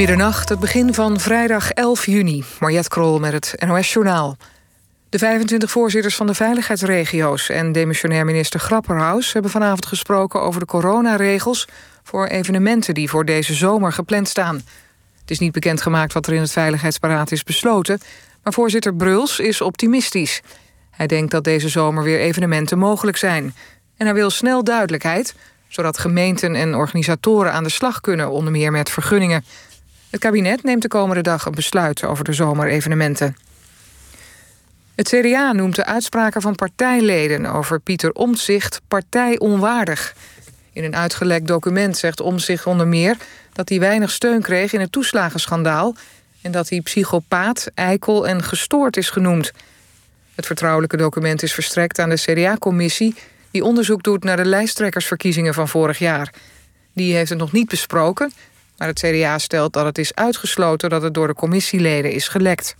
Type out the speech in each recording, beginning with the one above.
Middernacht, het begin van vrijdag 11 juni. Mariette Krol met het NOS-journaal. De 25 voorzitters van de veiligheidsregio's en demissionair minister Grapperhaus... hebben vanavond gesproken over de coronaregels... voor evenementen die voor deze zomer gepland staan. Het is niet bekendgemaakt wat er in het Veiligheidsberaad is besloten... maar voorzitter Bruls is optimistisch. Hij denkt dat deze zomer weer evenementen mogelijk zijn. En hij wil snel duidelijkheid, zodat gemeenten en organisatoren aan de slag kunnen... onder meer met vergunningen... Het kabinet neemt de komende dag een besluit over de zomerevenementen. Het CDA noemt de uitspraken van partijleden over Pieter Omtzigt partijonwaardig. In een uitgelekt document zegt Omtzigt onder meer dat hij weinig steun kreeg in het toeslagenschandaal en dat hij psychopaat, eikel en gestoord is genoemd. Het vertrouwelijke document is verstrekt aan de CDA-commissie die onderzoek doet naar de lijsttrekkersverkiezingen van vorig jaar. Die heeft het nog niet besproken, maar het CDA stelt dat het is uitgesloten dat het door de commissieleden is gelekt.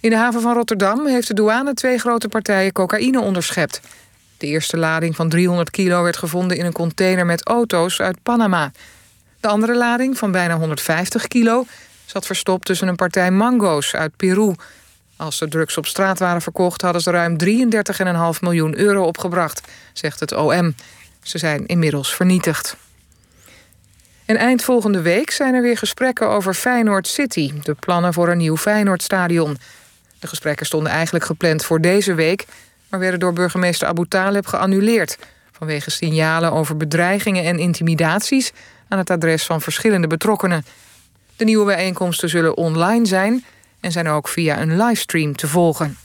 In de haven van Rotterdam heeft de douane twee grote partijen cocaïne onderschept. De eerste lading van 300 kilo werd gevonden in een container met auto's uit Panama. De andere lading van bijna 150 kilo zat verstopt tussen een partij mango's uit Peru. Als de drugs op straat waren verkocht hadden ze ruim 33,5 miljoen euro opgebracht, zegt het OM. Ze zijn inmiddels vernietigd. En eind volgende week zijn er weer gesprekken over Feyenoord City... de plannen voor een nieuw Feyenoordstadion. De gesprekken stonden eigenlijk gepland voor deze week... maar werden door burgemeester Abu Taleb geannuleerd... vanwege signalen over bedreigingen en intimidaties... aan het adres van verschillende betrokkenen. De nieuwe bijeenkomsten zullen online zijn... en zijn ook via een livestream te volgen.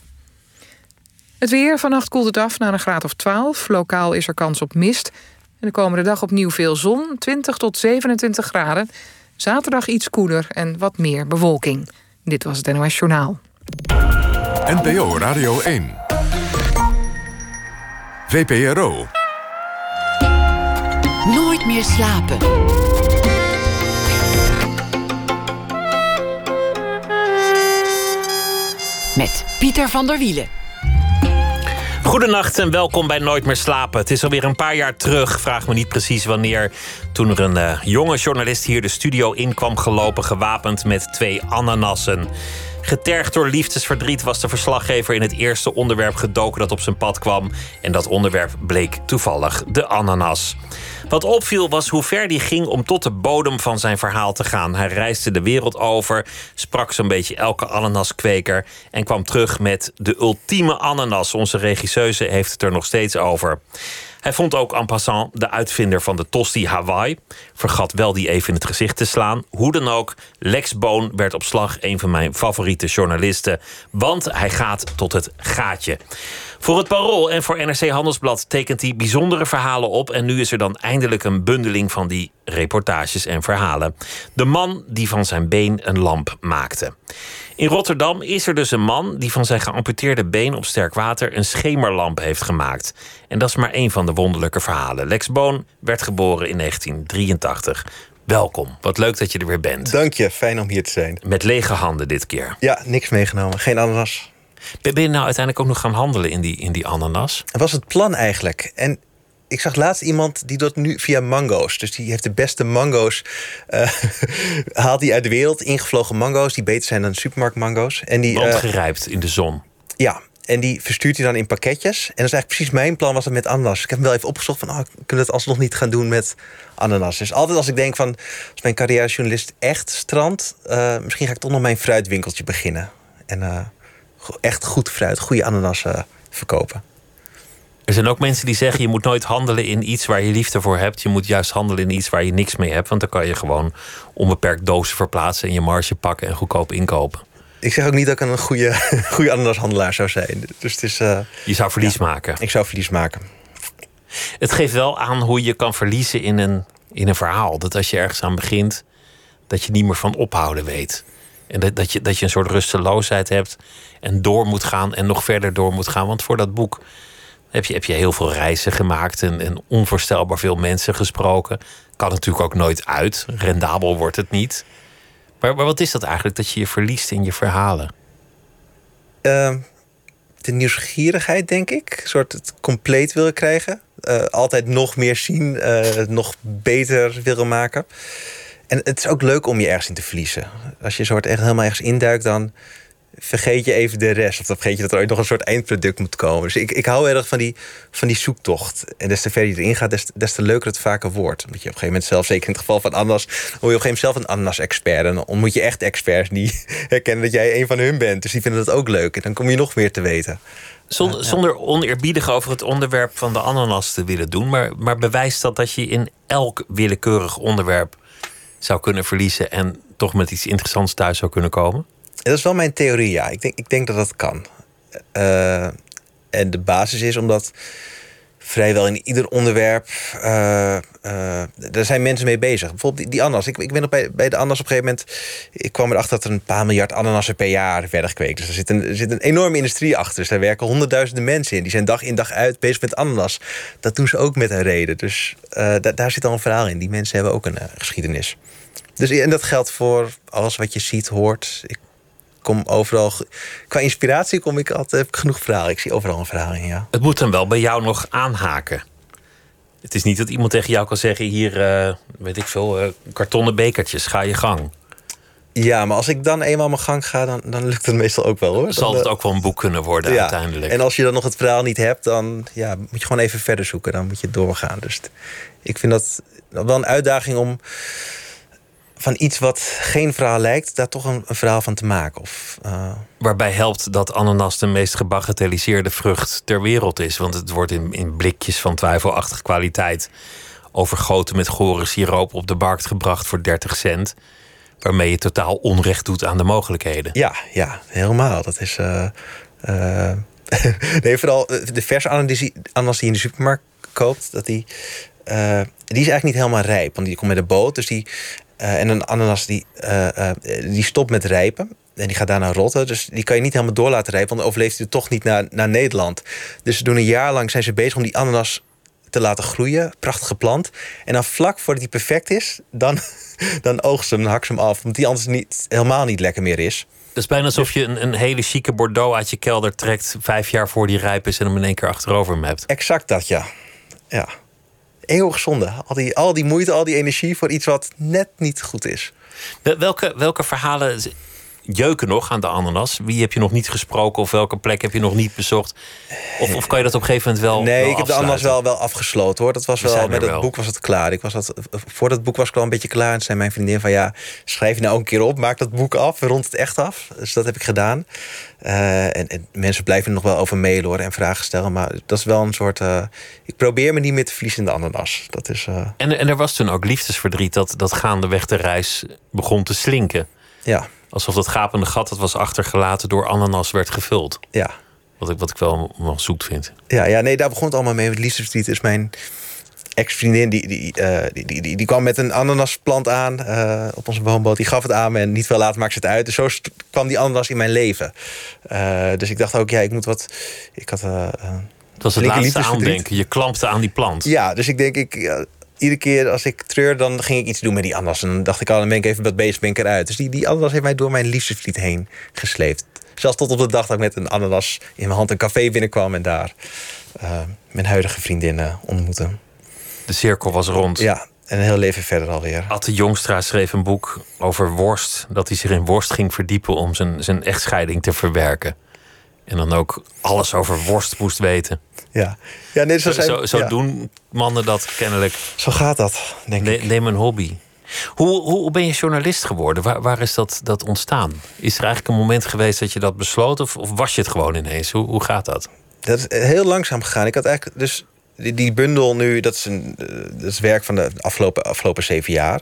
Het weer, vannacht koelt het af naar een graad of 12. Lokaal is er kans op mist... En de komende dag opnieuw veel zon, 20 tot 27 graden. Zaterdag iets koeler en wat meer bewolking. Dit was het NOS Journaal. NPO Radio 1. VPRO. Nooit meer slapen. Met Pieter van der Wielen. Goedenacht en welkom bij Nooit meer slapen. Het is alweer een paar jaar terug, vraag me niet precies wanneer... toen er een uh, jonge journalist hier de studio in kwam gelopen... gewapend met twee ananassen. Getergd door liefdesverdriet was de verslaggever in het eerste onderwerp gedoken dat op zijn pad kwam. En dat onderwerp bleek toevallig de ananas. Wat opviel was hoe ver die ging om tot de bodem van zijn verhaal te gaan. Hij reisde de wereld over, sprak zo'n beetje elke ananaskweker en kwam terug met de ultieme ananas. Onze regisseuse heeft het er nog steeds over. Hij vond ook en passant de uitvinder van de tosti Hawaii. Vergat wel die even in het gezicht te slaan. Hoe dan ook, Lex Boon werd op slag een van mijn favoriete journalisten. Want hij gaat tot het gaatje. Voor het Parool en voor NRC Handelsblad tekent hij bijzondere verhalen op. En nu is er dan eindelijk een bundeling van die reportages en verhalen. De man die van zijn been een lamp maakte. In Rotterdam is er dus een man die van zijn geamputeerde been op sterk water een schemerlamp heeft gemaakt. En dat is maar één van de wonderlijke verhalen. Lex Boon werd geboren in 1983. Welkom, wat leuk dat je er weer bent. Dank je, fijn om hier te zijn. Met lege handen dit keer. Ja, niks meegenomen, geen ananas. Ben je nou uiteindelijk ook nog gaan handelen in die, in die ananas? Dat was het plan eigenlijk. En ik zag laatst iemand die doet nu via mango's. Dus die heeft de beste mango's. Uh, haalt die uit de wereld. Ingevlogen mango's die beter zijn dan supermarktmango's. En die. Uh, in de zon. Ja, en die verstuurt hij dan in pakketjes. En dat is eigenlijk precies mijn plan was dat met ananas. Ik heb hem wel even opgezocht van, oh, kunnen we het alsnog niet gaan doen met ananas. Dus altijd als ik denk van, als mijn carrièrejournalist echt strandt... Uh, misschien ga ik toch nog mijn fruitwinkeltje beginnen. En echt goed fruit, goede ananassen verkopen. Er zijn ook mensen die zeggen: je moet nooit handelen in iets waar je liefde voor hebt. Je moet juist handelen in iets waar je niks mee hebt. Want dan kan je gewoon onbeperkt dozen verplaatsen en je marge pakken en goedkoop inkopen. Ik zeg ook niet dat ik een goede, goede ananashandelaar zou zijn. Dus het is, uh, je zou verlies ja, maken. Ik zou verlies maken. Het geeft wel aan hoe je kan verliezen in een, in een verhaal. Dat als je ergens aan begint, dat je niet meer van ophouden weet. En dat, dat, je, dat je een soort rusteloosheid hebt en door moet gaan en nog verder door moet gaan. Want voor dat boek heb je, heb je heel veel reizen gemaakt en, en onvoorstelbaar veel mensen gesproken. Kan natuurlijk ook nooit uit. Rendabel wordt het niet. Maar, maar wat is dat eigenlijk dat je je verliest in je verhalen? Uh, de nieuwsgierigheid, denk ik. Een soort het compleet willen krijgen. Uh, altijd nog meer zien, uh, nog beter willen maken. En het is ook leuk om je ergens in te verliezen. Als je soort echt helemaal ergens induikt, dan vergeet je even de rest. Of dan vergeet je dat er ooit nog een soort eindproduct moet komen. Dus ik, ik hou erg van die, van die zoektocht. En des te verder je erin gaat, des, des te leuker het vaker wordt. Omdat je op een gegeven moment zelf, zeker in het geval van ananas... word je op een gegeven moment zelf een ananas-expert. En dan ontmoet je echt experts die herkennen dat jij een van hun bent. Dus die vinden dat ook leuk. En dan kom je nog meer te weten. Zonder, zonder oneerbiedig over het onderwerp van de ananas te willen doen... Maar, maar bewijst dat dat je in elk willekeurig onderwerp zou kunnen verliezen... en toch met iets interessants thuis zou kunnen komen? Dat is wel mijn theorie, ja. Ik denk, ik denk dat dat kan. Uh, en de basis is omdat vrijwel in ieder onderwerp. Uh, uh, daar zijn mensen mee bezig. Bijvoorbeeld die, die ananas. Ik, ik ben op bij, de ananas op een gegeven moment. Ik kwam erachter dat er een paar miljard ananassen per jaar werden gekweekt. Dus er zit, een, er zit een enorme industrie achter. Dus daar werken honderdduizenden mensen in. Die zijn dag in dag uit bezig met ananas. Dat doen ze ook met een reden. Dus uh, da, daar zit al een verhaal in. Die mensen hebben ook een geschiedenis. Dus, en dat geldt voor alles wat je ziet, hoort. Ik kom overal. Qua inspiratie kom ik altijd heb ik genoeg verhalen. Ik zie overal een verhaal in. Ja. Het moet dan wel bij jou nog aanhaken. Het is niet dat iemand tegen jou kan zeggen: hier, uh, weet ik veel, uh, kartonnen bekertjes, ga je gang. Ja, maar als ik dan eenmaal mijn gang ga, dan, dan lukt het meestal ook wel hoor. Zal het ook wel een boek kunnen worden ja. uiteindelijk. En als je dan nog het verhaal niet hebt, dan ja, moet je gewoon even verder zoeken. Dan moet je doorgaan. Dus ik vind dat wel een uitdaging om van iets wat geen verhaal lijkt, daar toch een, een verhaal van te maken. Of, uh... Waarbij helpt dat ananas de meest gebagatelliseerde vrucht ter wereld is. Want het wordt in, in blikjes van twijfelachtige kwaliteit overgoten met gore siroop op de markt gebracht voor 30 cent. Waarmee je totaal onrecht doet aan de mogelijkheden. Ja, ja helemaal. Dat is. Uh, uh... nee, vooral de verse ananas die je in de supermarkt koopt, dat die. Uh, die is eigenlijk niet helemaal rijp, want die komt met de boot. Dus die, uh, en een ananas die, uh, uh, die stopt met rijpen. En die gaat daarna rotten. Dus die kan je niet helemaal door laten rijpen. Want dan overleeft hij toch niet naar, naar Nederland. Dus ze doen een jaar lang zijn ze bezig om die ananas te laten groeien. Prachtige plant. En dan vlak voordat die perfect is, dan, dan oogst ze hem, dan hak ze hem af. Want die anders niet, helemaal niet lekker meer is. Het is bijna alsof je een, een hele chique Bordeaux uit je kelder trekt... vijf jaar voor die rijp is en hem in één keer achterover hem hebt. Exact dat, ja. Ja eeuwig zonde. Al die, al die moeite, al die energie voor iets wat net niet goed is. Welke, welke verhalen jeuken nog aan de ananas? Wie heb je nog niet gesproken of welke plek heb je nog niet bezocht? Of, of kan je dat op een gegeven moment wel Nee, wel ik heb de ananas wel, wel afgesloten hoor. Dat was wel, met het wel. boek was het klaar. Ik was dat, voor dat boek was ik al een beetje klaar. En zei mijn vriendin van ja, schrijf je nou een keer op. Maak dat boek af, rond het echt af. Dus dat heb ik gedaan. Uh, en, en, mensen blijven er nog wel over mailen hoor, en vragen stellen. Maar dat is wel een soort... Uh, ik probeer me niet meer te verliezen in de ananas. Dat is, uh... en, en er was toen ook liefdesverdriet dat, dat gaandeweg de reis begon te slinken. Ja. Alsof dat gapende gat dat was achtergelaten door ananas werd gevuld. Ja. Wat ik, wat ik wel, wel zoet vind. Ja, ja, nee, daar begon het allemaal mee. Liefdesverdriet is mijn ex-vriendin. Die, die, uh, die, die, die, die, kwam met een ananasplant aan uh, op onze woonboot. Die gaf het aan me en niet veel later maakte ze het uit. Dus zo kwam die ananas in mijn leven. Uh, dus ik dacht ook, ja, ik moet wat... Ik had... het was het laatste aandenken. Je klampte aan die plant. Ja, dus ik denk, ik, iedere keer als ik treur, dan ging ik iets doen met die ananas. En dan dacht ik, oh, dan ben ik even wat bezig, ben ik eruit. Dus die, die ananas heeft mij door mijn liefdesvliet heen gesleept. Zelfs tot op de dag dat ik met een ananas in mijn hand een café binnenkwam... en daar uh, mijn huidige vriendin ontmoette. De cirkel was rond. Ja, en een heel leven verder alweer. Atte Jongstra schreef een boek over worst. Dat hij zich in worst ging verdiepen om zijn, zijn echtscheiding te verwerken. En dan ook alles over worst moest weten. Ja, ja nee, zo, zijn, zo, zo ja. doen mannen dat kennelijk. Zo gaat dat, denk ne ik. Neem een hobby. Hoe, hoe ben je journalist geworden? Waar, waar is dat, dat ontstaan? Is er eigenlijk een moment geweest dat je dat besloot? Of, of was je het gewoon ineens? Hoe, hoe gaat dat? Dat is heel langzaam gegaan. Ik had eigenlijk dus die, die bundel nu, dat is, een, dat is werk van de afgelopen, afgelopen zeven jaar.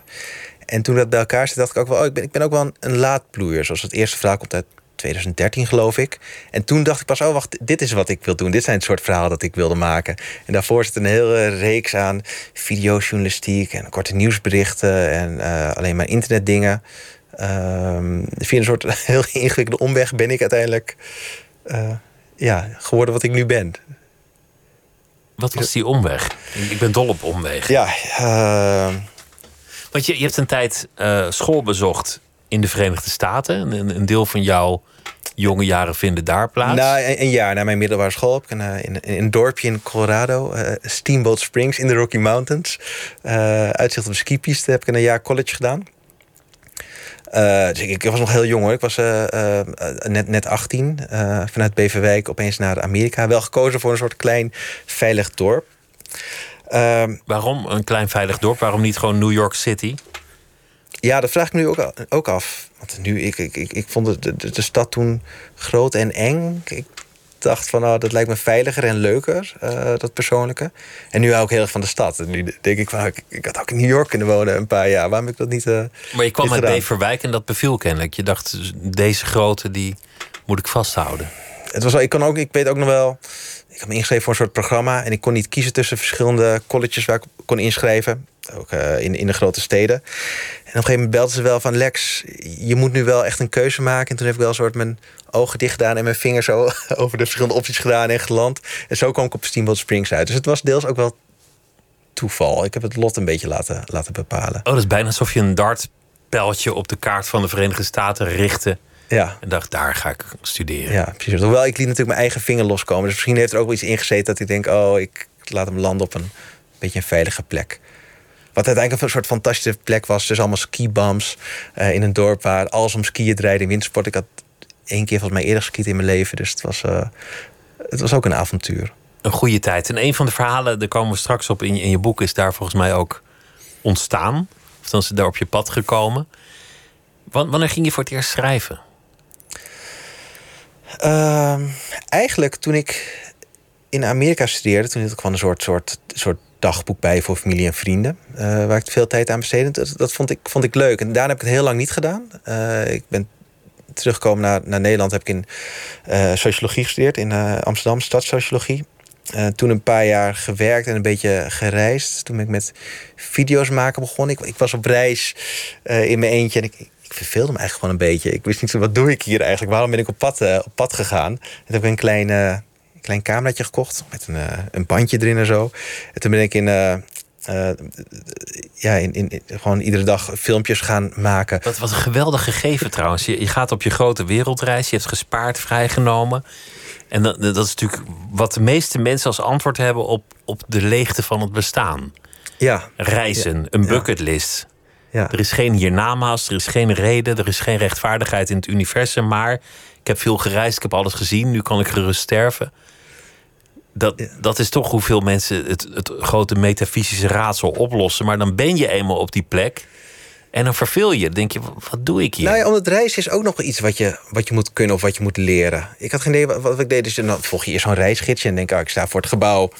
En toen dat bij elkaar zit, dacht ik ook wel, oh, ik, ben, ik ben ook wel een, een laadploeier. Zoals het eerste verhaal komt uit 2013, geloof ik. En toen dacht ik pas, oh wacht, dit is wat ik wil doen. Dit zijn het soort verhalen dat ik wilde maken. En daarvoor zit een hele reeks aan videojournalistiek en korte nieuwsberichten en uh, alleen maar internetdingen. Um, via een soort heel ingewikkelde omweg ben ik uiteindelijk uh, ja, geworden wat ik nu ben. Wat was die omweg? Ik ben dol op omweg. Ja, uh... want je, je hebt een tijd uh, school bezocht in de Verenigde Staten. Een, een, deel van jouw jonge jaren vinden daar plaats. Nou, een, een jaar na mijn middelbare school heb ik een, uh, in, in, een dorpje in Colorado, uh, Steamboat Springs in de Rocky Mountains. uitzicht op de skipiste heb ik een jaar college gedaan. Uh, dus ik, ik, was nog heel jong hoor. Ik was uh, uh, net, net 18. vanuit Beverwijk opeens naar Amerika. Wel gekozen voor een soort klein veilig dorp. Ehm, Waarom een klein veilig dorp? Waarom niet gewoon New York City? Ja, dat vraag ik nu ook, ook af. Want nu, ik, ik, ik, ik vond de, de, de stad toen groot en eng. Ik dacht van, nou, dat lijkt me veiliger en leuker, uh, dat persoonlijke. En nu hou ik heel erg van de stad. En nu denk ik van, ik, ik, had ook in New York kunnen wonen een paar jaar. Waarom heb ik dat niet uh, Maar je kwam uit Beverwijk en dat beviel kennelijk. Je dacht, deze grote, die moet ik vasthouden. Het was wel, ik, kon ook, ik weet ook nog wel... Ik had me ingeschreven voor een soort programma... en ik kon niet kiezen tussen verschillende colleges waar ik kon inschrijven. Ook uh, in, in de grote steden. En op een gegeven moment belden ze wel van... Lex, je moet nu wel echt een keuze maken. En toen heb ik wel een soort mijn ogen dicht gedaan... en mijn vingers zo over de verschillende opties gedaan en geland. En zo kwam ik op Steamboat Springs uit. Dus het was deels ook wel toeval. Ik heb het lot een beetje laten, laten bepalen. Oh, dat is bijna alsof je een dartpijltje op de kaart van de Verenigde Staten richtte... Ja. En dacht, daar ga ik studeren. Ja, precies. Hoewel, ik liet natuurlijk mijn eigen vinger loskomen. Dus misschien heeft er ook wel iets ingezeten dat ik denk... oh, ik laat hem landen op een beetje een veilige plek. Wat uiteindelijk een soort fantastische plek was. Dus allemaal skibums uh, in een dorp waar alles om skiën draaide in wintersport. Ik had één keer volgens mij eerder geskiet in mijn leven. Dus het was, uh, het was ook een avontuur. Een goede tijd. En een van de verhalen, daar komen we straks op in je, in je boek... is daar volgens mij ook ontstaan. Of dan is het daar op je pad gekomen. Wanneer ging je voor het eerst schrijven? Uh, eigenlijk toen ik in Amerika studeerde, toen had ik gewoon een soort, soort, soort dagboek bij voor familie en vrienden. Uh, waar ik veel tijd aan besteedde. Dat, dat, vond, ik, vond ik leuk. En daarna heb ik het heel lang niet gedaan. Uh, ik ben teruggekomen naar, naar Nederland. Heb ik in uh, sociologie gestudeerd. In Amsterdam, stadssociologie. toen een paar jaar gewerkt en een beetje gereisd. Toen ben ik met video's maken begonnen. Ik, was op reis in mijn eentje. En ik, ik verveelde me eigenlijk gewoon een beetje. Ik wist niet zo, wat doe ik hier eigenlijk? Waarom ben ik op pad, op pad gegaan? En toen heb ik een klein klein cameraatje gekocht met een, uh, een bandje erin en zo. En toen ben ik in, uh, uh, ja, in, in, gewoon iedere dag filmpjes gaan maken. Wat, wat een geweldig gegeven trouwens. Je, je gaat op je grote wereldreis, je hebt gespaard, vrijgenomen. En dat, dat is natuurlijk wat de meeste mensen als antwoord hebben op, op de leegte van het bestaan. Ja. Reizen, ja. een bucketlist. Ja. Er is geen hiernamaals, er is geen reden, er is geen rechtvaardigheid in het universum. Maar ik heb veel gereisd, ik heb alles gezien, nu kan ik gerust sterven dat, dat is toch hoeveel mensen het, het grote metafysische raadsel oplossen. Maar dan ben je eenmaal op die plek. En dan verveel je. Dan denk je, wat doe ik hier? Nou ja, omdat reizen is ook nog iets wat je, wat je moet kunnen of wat je moet leren. Ik had geen idee wat, wat ik deed. Dus dan volg je eerst zo'n reisgidsje en denk oh, ik sta voor het gebouw.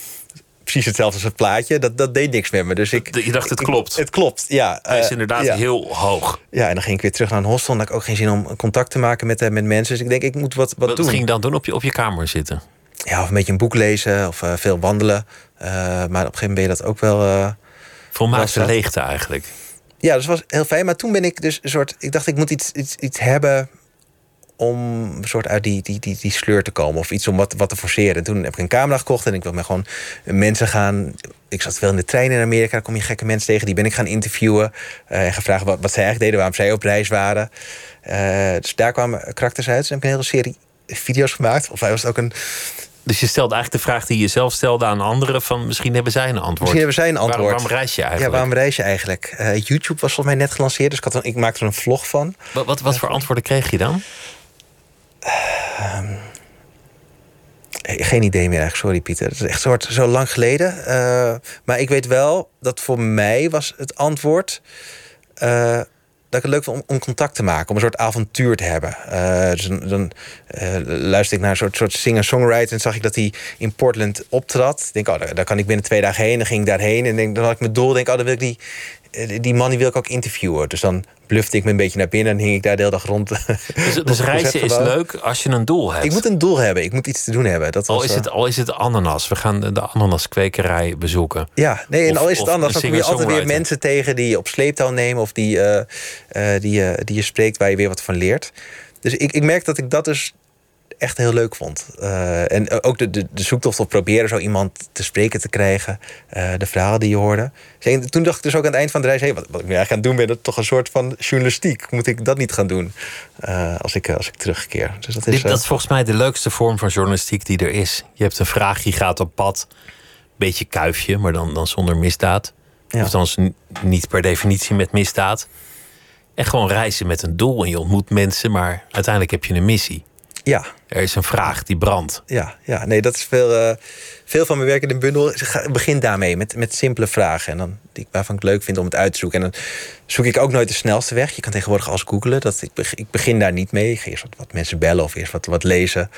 Precies hetzelfde als het plaatje. Dat, dat deed niks met me. Dus ik, je dacht, het klopt. het klopt, ja. Hij is inderdaad ja. heel hoog. Ja, en dan ging ik weer terug naar een hostel. En had ik ook geen zin om contact te maken met, met mensen. Dus ik denk, ik moet wat, wat, wat doen. Wat ging je dan doen? Op je, op je kamer zitten? Ja, of een beetje een boek lezen of uh, veel wandelen. Uh, maar op een gegeven moment ben je dat ook wel. Uh, Volmaakte leegte eigenlijk. Ja, dat was heel fijn. Maar toen ben ik dus een soort. Ik dacht, ik moet iets, iets, iets hebben om een soort uit die, die, die, die sleur te komen. Of iets om wat, wat te forceren. En toen heb ik een camera gekocht en ik wil me gewoon mensen gaan. Ik zat wel in de trein in Amerika, daar kom je gekke mensen tegen. Die ben ik gaan interviewen en gevraagd wat, wat zij eigenlijk deden, waarom zij op reis waren. dus daar kwamen karakters uit. Dus heb ik een hele serie video's gemaakt. Of hij was ook een. Dus je stelt eigenlijk de vraag die je zelf stelde aan anderen: van misschien hebben zij een antwoord. Misschien hebben zij een antwoord. Waarom, waarom reis je eigenlijk? Ja, waarom reis je eigenlijk? Uh, YouTube was volgens mij net gelanceerd, dus ik, had een, ik maakte er een vlog van. Wat, wat, wat voor antwoorden kreeg je dan? Uh, geen idee meer eigenlijk, sorry Pieter. Het is echt soort, zo lang geleden. Maar ik weet wel dat voor mij was het antwoord dat ik het leuk vond om, contact te maken, om een soort avontuur te hebben. Uh, dus dan, dan luisterde ik naar een soort, soort singer-songwriter en zag ik dat hij in Portland optrad. Ik denk, oh, daar, daar, kan ik binnen twee dagen heen. Dan ging ik daarheen en denk, dan had ik mijn doel. Denk, oh, dan wil ik die, die man die wil ik ook interviewen. Dus dan blufte ik me een beetje naar binnen en hing ik daar de hele dag rond. Dus, dus reizen is leuk als je een doel hebt. Ik moet een doel hebben. Ik moet iets te doen hebben. Dat was, al, is het, al is het ananas. We gaan de ananaskwekerij bezoeken. Ja, nee, en of, al is het ananas, dan kom je altijd weer mensen tegen die je op sleeptouw nemen of die, uh, uh, die, uh, die je spreekt waar je weer wat van leert. Dus ik, ik merk dat ik dat dus echt heel leuk vond. Uh, en ook de, de, de zoektocht op proberen zo iemand te spreken te krijgen. Uh, de verhalen die je hoorde. Dus toen dacht ik dus ook aan het eind van de reis... Hey, wat, wat ik nu eigenlijk aan het doen ben, dat toch een soort van journalistiek. Moet ik dat niet gaan doen uh, als, ik, als ik terugkeer? Dus dat, is, dat is volgens mij de leukste vorm van journalistiek die er is. Je hebt een vraag, je gaat op pad. Beetje kuifje, maar dan, dan zonder misdaad. Ja. Of dan niet per definitie met misdaad. En gewoon reizen met een doel en je ontmoet mensen, maar uiteindelijk heb je een missie. Ja. Er is een vraag die brandt. Ja, ja nee, dat is veel, uh, veel van mijn werk in de bundel. Begin daarmee met, met simpele vragen. En dan, die, waarvan ik leuk vind om het uit te zoeken. En dan zoek ik ook nooit de snelste weg. Je kan tegenwoordig alles googelen. Dat, ik, begin, ik begin daar niet mee. Ik ga eerst wat, wat mensen bellen of eerst wat, wat lezen.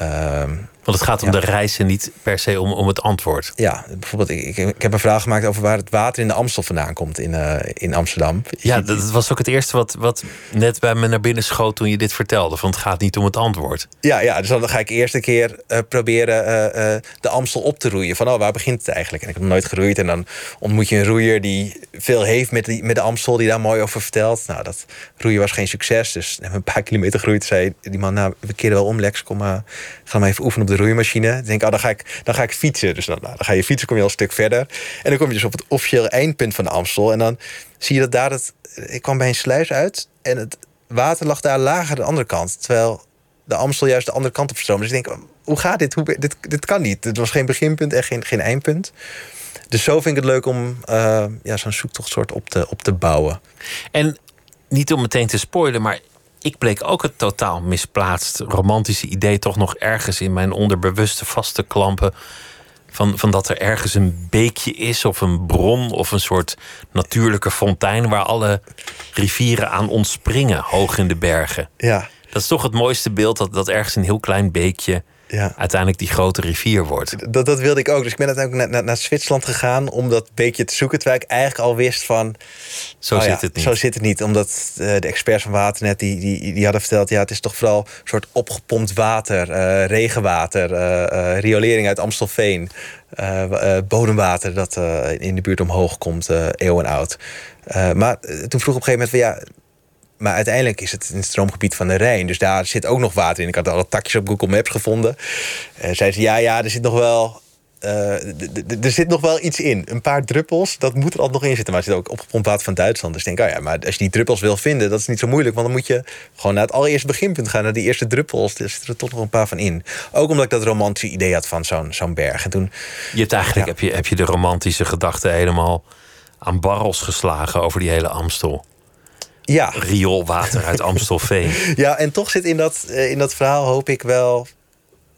Uh, Want het gaat om de reis en niet per se om, om het antwoord. Ja, bijvoorbeeld, ik, ik, heb een vraag gemaakt over waar het water in de Amstel vandaan komt in, uh, in Amsterdam. Ja, dat was ook het eerste wat, wat net bij me naar binnen schoot toen je dit vertelde. Van het gaat niet om het antwoord. Ja, ja dus dan ga ik eerst een keer uh, proberen uh, de Amstel op te roeien. Van oh, waar begint het eigenlijk? En ik heb nooit geroeid. En dan ontmoet je een roeier die veel heeft met, die, met de Amstel, die daar mooi over vertelt. Nou, dat roeien was geen succes. Dus een paar kilometer geroeid. Zei die man, nou, we keren wel om, Lex, kom maar ga maar even oefenen op de roeimachine. Dan denk ik, oh, dan ga ik, dan ga ik fietsen. Dus dan, nou, dan ga je fietsen, kom je al een stuk verder. En dan kom je dus op het officiële eindpunt van de Amstel. En dan zie je dat daar het. Ik kwam bij een sluis uit en het water lag daar lager de andere kant. Terwijl de Amstel juist de andere kant op stroomde. Dus ik denk, hoe gaat dit? Hoe, dit, dit kan niet. Het was geen beginpunt en geen, geen eindpunt. Dus zo vind ik het leuk om uh, ja, zo'n zoektochtsoort op te, op te bouwen. En niet om meteen te spoilen, maar ik bleek ook het totaal misplaatst romantische idee toch nog ergens in mijn onderbewuste vaste klampen. Van, van dat er ergens een beekje is of een bron of een soort natuurlijke fontein waar alle rivieren aan ontspringen, hoog in de bergen. Ja. Dat is toch het mooiste beeld dat, dat ergens een heel klein beekje ja. uiteindelijk die grote rivier wordt. Dat, dat wilde ik ook. Dus ik ben uiteindelijk naar, naar, Zwitserland gegaan om dat beekje te zoeken. Terwijl ik eigenlijk al wist van. Zo oh zit het niet. Zo zit het niet. Omdat uh, de experts van Waternet die, die, die hadden verteld: ja, het is toch vooral een soort opgepompt water, uh, regenwater, uh, riolering uit Amstelveen. bodemwater dat in de buurt omhoog komt, eeuwen oud. maar toen vroeg op een gegeven moment van ja, maar uiteindelijk is het in het stroomgebied van de Rijn. Dus daar zit ook nog water in. Ik had alle takjes op Google Maps gevonden. Uh, zei ze, ja, ja, er zit nog wel... Uh, er zit nog wel iets in. Een paar druppels, dat moet er altijd nog in zitten. Maar er zit ook opgepompt water van Duitsland. Dus ik denk, oh ja, maar als je die druppels wil vinden... dat is niet zo moeilijk, want dan moet je gewoon naar het allereerste beginpunt gaan... naar die eerste druppels. Er zitten er toch nog een paar van in. Ook omdat ik dat romantische idee had van zo'n zo'n berg. En toen, je hebt eigenlijk heb, je, heb je de romantische gedachte helemaal aan barrels geslagen... over die hele Amstel ja. rioolwater uit Amstelveen. ja, en toch zit in dat, eh, in dat verhaal, hoop ik wel,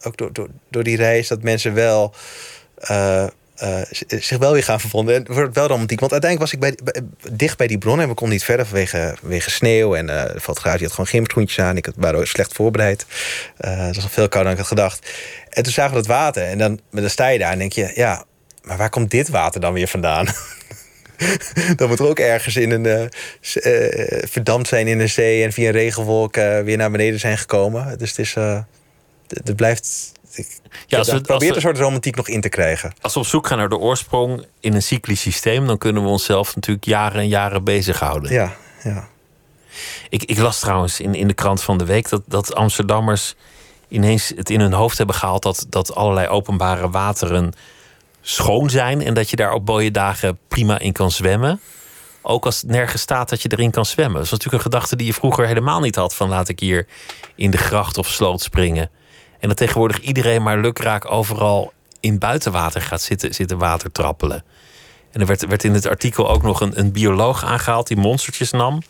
ook door, door, door die reis, dat mensen wel. Uh, uh, zich wel weer gaan vervonden. En wordt wel romantiek. Want uiteindelijk was ik bij, dicht bij die bron en we konden niet verder vanwege, vanwege sneeuw. En uh, de fotograaf die had gewoon gymschoentjes aan. Ik was slecht voorbereid. Uh, het was nog veel kouder dan ik had gedacht. En toen zagen we dat water. En dan, dan sta je daar en denk je, ja, maar waar komt dit water dan weer vandaan? dan moet er ook ergens in een uh, uh, verdampt zijn in een zee en via een regenwolk uh, weer naar beneden zijn gekomen. Dus het is. het blijft. Ik, ja, als we, probeert een soort romantiek nog in te krijgen. Als we op zoek gaan naar de oorsprong in een cyclisch systeem, dan kunnen we onszelf natuurlijk jaren en jaren bezighouden. Ja, ja. Ik, ik las trouwens in, in de krant van de week dat, dat Amsterdammers ineens het in hun hoofd hebben gehaald dat, dat allerlei openbare wateren schoon zijn en dat je daar op mooie dagen prima in kan zwemmen. Ook als het nergens staat dat je erin kan zwemmen. Dat is natuurlijk een gedachte die je vroeger helemaal niet had: van laat ik hier in de gracht of sloot springen. En dat tegenwoordig iedereen maar lukraak overal in buitenwater gaat zitten, zitten water trappelen. En er werd, werd in het artikel ook nog een, een bioloog aangehaald die monstertjes nam.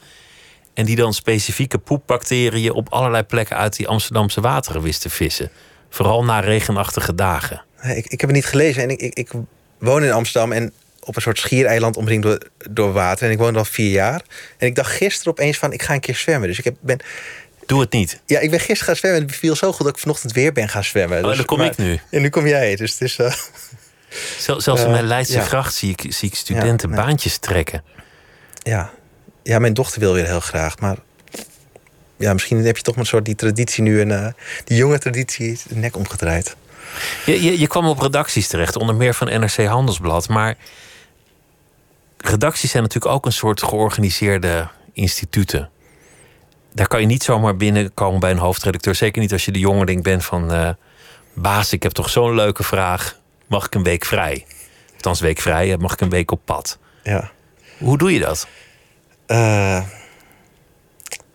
En die dan specifieke poepbacteriën op allerlei plekken uit die Amsterdamse wateren wist te vissen. Vooral na regenachtige dagen. Ik, ik heb het niet gelezen en ik, ik, ik woon in Amsterdam en op een soort schiereiland omringd door, door water. En ik woon er al vier jaar. En ik dacht gisteren opeens van, ik ga een keer zwemmen. Dus ik heb, ben... Doe het niet. Ja, ik ben gisteren gaan zwemmen. En het viel zo goed dat ik vanochtend weer ben gaan zwemmen. Oh, dus, dan kom ik nu. En nu kom jij. Dus het is... Uh, zelfs in mijn uh, Leidse ja. gracht zie ik, zie ik studenten ja, baantjes trekken. Ja. ja, mijn dochter wil weer heel graag. Maar ja, misschien heb je toch een soort die traditie nu... en uh, die jonge traditie de nek omgedraaid. Je, je, je, kwam op redacties terecht, onder meer van NRC Handelsblad. Maar redacties zijn natuurlijk ook een soort georganiseerde instituten. Daar kan je niet zomaar binnenkomen bij een hoofdredacteur. Zeker niet als je de jongeling bent van... Uh, baas, ik heb toch zo'n leuke vraag. Mag ik een week vrij? Althans, week vrij, mag ik een week op pad? Ja. Hoe doe je dat? Uh,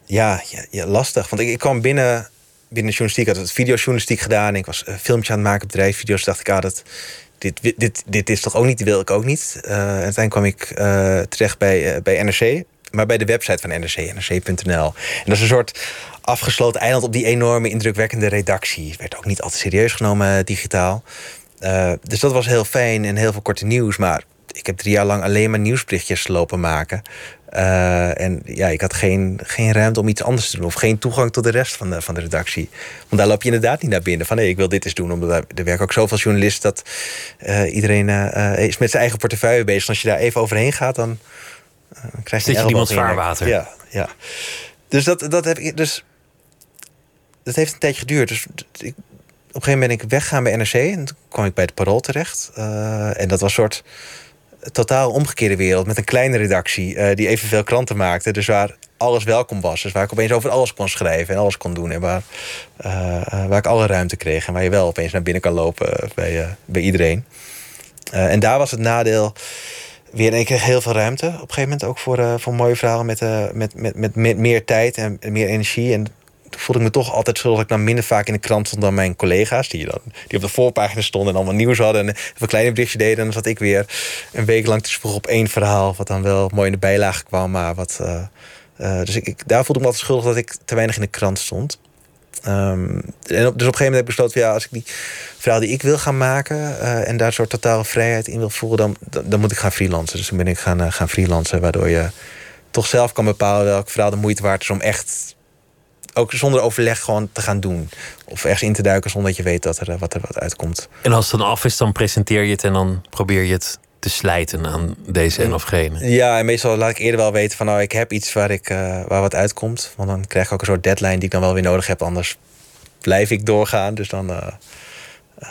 ja, ja, ja, lastig. Want ik, ik kwam binnen binnen journalistiek had het videojournalistiek gedaan. Ik was een filmpje aan het maken op bedrijfsvideo's. dacht ik, ah, dat, dit, dit, dit is toch ook niet, wil ik ook niet. Uh, uiteindelijk kwam ik uh, terecht bij, bij NRC. maar bij de website van NRC, nrc.nl. En dat is een soort afgesloten eiland op die enorme indrukwekkende redactie. Het werd ook niet altijd serieus genomen eh, digitaal. Dus dat was heel fijn en heel veel korte nieuws. Maar ik heb drie jaar lang alleen maar nieuwsberichtjes lopen maken. Uh, en ja, ik had geen, geen ruimte om iets anders te doen. Of geen toegang tot de rest van de, van de redactie. Want daar loop je inderdaad niet naar binnen. Van nee, ik wil dit eens doen. Omdat er werken ook zoveel journalisten dat uh, iedereen uh, is met zijn eigen portefeuille bezig. En als je daar even overheen gaat, dan krijg je, Zit je iemand zwaarwater. Ja, ja. Dus dat, dat heb ik. Dus dat heeft een tijdje geduurd. Dus ik, op een gegeven moment ben ik weggaan bij NRC. En toen kwam ik bij het Parool terecht. en dat was een soort totaal omgekeerde wereld. Met een kleine redactie uh, die evenveel kranten maakte. Dus waar alles welkom was. Dus waar ik opeens over alles kon schrijven en alles kon doen. En waar, uh, waar ik alle ruimte kreeg. En waar je wel opeens naar binnen kan lopen bij, bij iedereen. en daar was het nadeel weer. En ik kreeg heel veel ruimte op een gegeven moment ook voor, voor mooie verhalen met, met, met, met, met meer tijd en meer energie. En voelde ik me toch altijd schuldig dat ik dan minder vaak in de krant stond dan mijn collega's. Die, dan, die op de voorpagina stonden en allemaal nieuws hadden. En een kleine berichtje deden. En dan zat ik weer een week lang te vroeg op één verhaal. Wat dan wel mooi in de bijlage kwam. Maar wat, uh, uh, dus ik, ik, daar voelde ik me altijd schuldig dat ik te weinig in de krant stond. Um, en op, dus op een gegeven moment heb ik besloten, ja, als ik die verhaal die ik wil gaan maken uh, en daar een soort totale vrijheid in wil voeren, dan, dan, dan, moet ik gaan freelancen. Dus toen ben ik gaan, gaan freelancen, waardoor je toch zelf kan bepalen welk verhaal de moeite waard is om echt ook zonder overleg gewoon te gaan doen. Of ergens in te duiken zonder dat je weet dat er, eh, wat er wat uitkomt. En als het dan af is, dan presenteer je het en dan probeer je het te slijten aan deze en of gene. Ja, en meestal laat ik eerder wel weten van nou, ik heb iets waar, ik, uh, waar wat uitkomt. Want dan krijg ik ook een soort deadline die ik dan wel weer nodig heb. Anders blijf ik doorgaan. Dus dan. Uh, uh,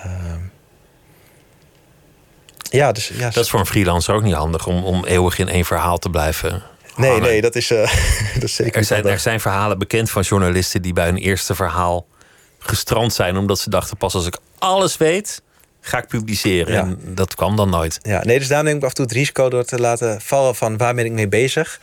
ja, dus, ja, dat is voor een freelancer ook niet handig om, om eeuwig in één verhaal te blijven Nee, nee, dat is, uh, dat is zeker. Er zijn, er zijn verhalen bekend van journalisten die bij hun eerste verhaal gestrand zijn. omdat ze dachten: pas als ik alles weet, ga ik publiceren. Ja. En dat kwam dan nooit. Ja, nee, dus daarom neem ik af en toe het risico door te laten vallen van waar ben ik mee bezig.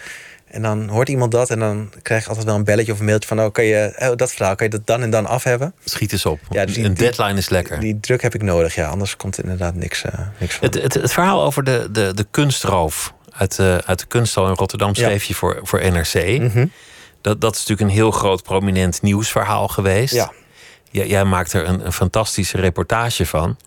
En dan hoort iemand dat en dan krijg je altijd wel een belletje of een mailtje van... oh, kan je, oh, dat verhaal, kan je dat dan en dan af hebben? Schiet eens op. Ja, dus een deadline is lekker. Die, druk heb ik nodig, ja. Anders komt er inderdaad niks, uh, niks van. Het, het, het, verhaal over de, de, de kunstroof uit, uh, uit de kunsthal in Rotterdam schreef je voor, voor NRC. Mhm. dat, dat is natuurlijk een heel groot prominent nieuwsverhaal geweest. Ja. Jij, jij maakt er een, een fantastische reportage van.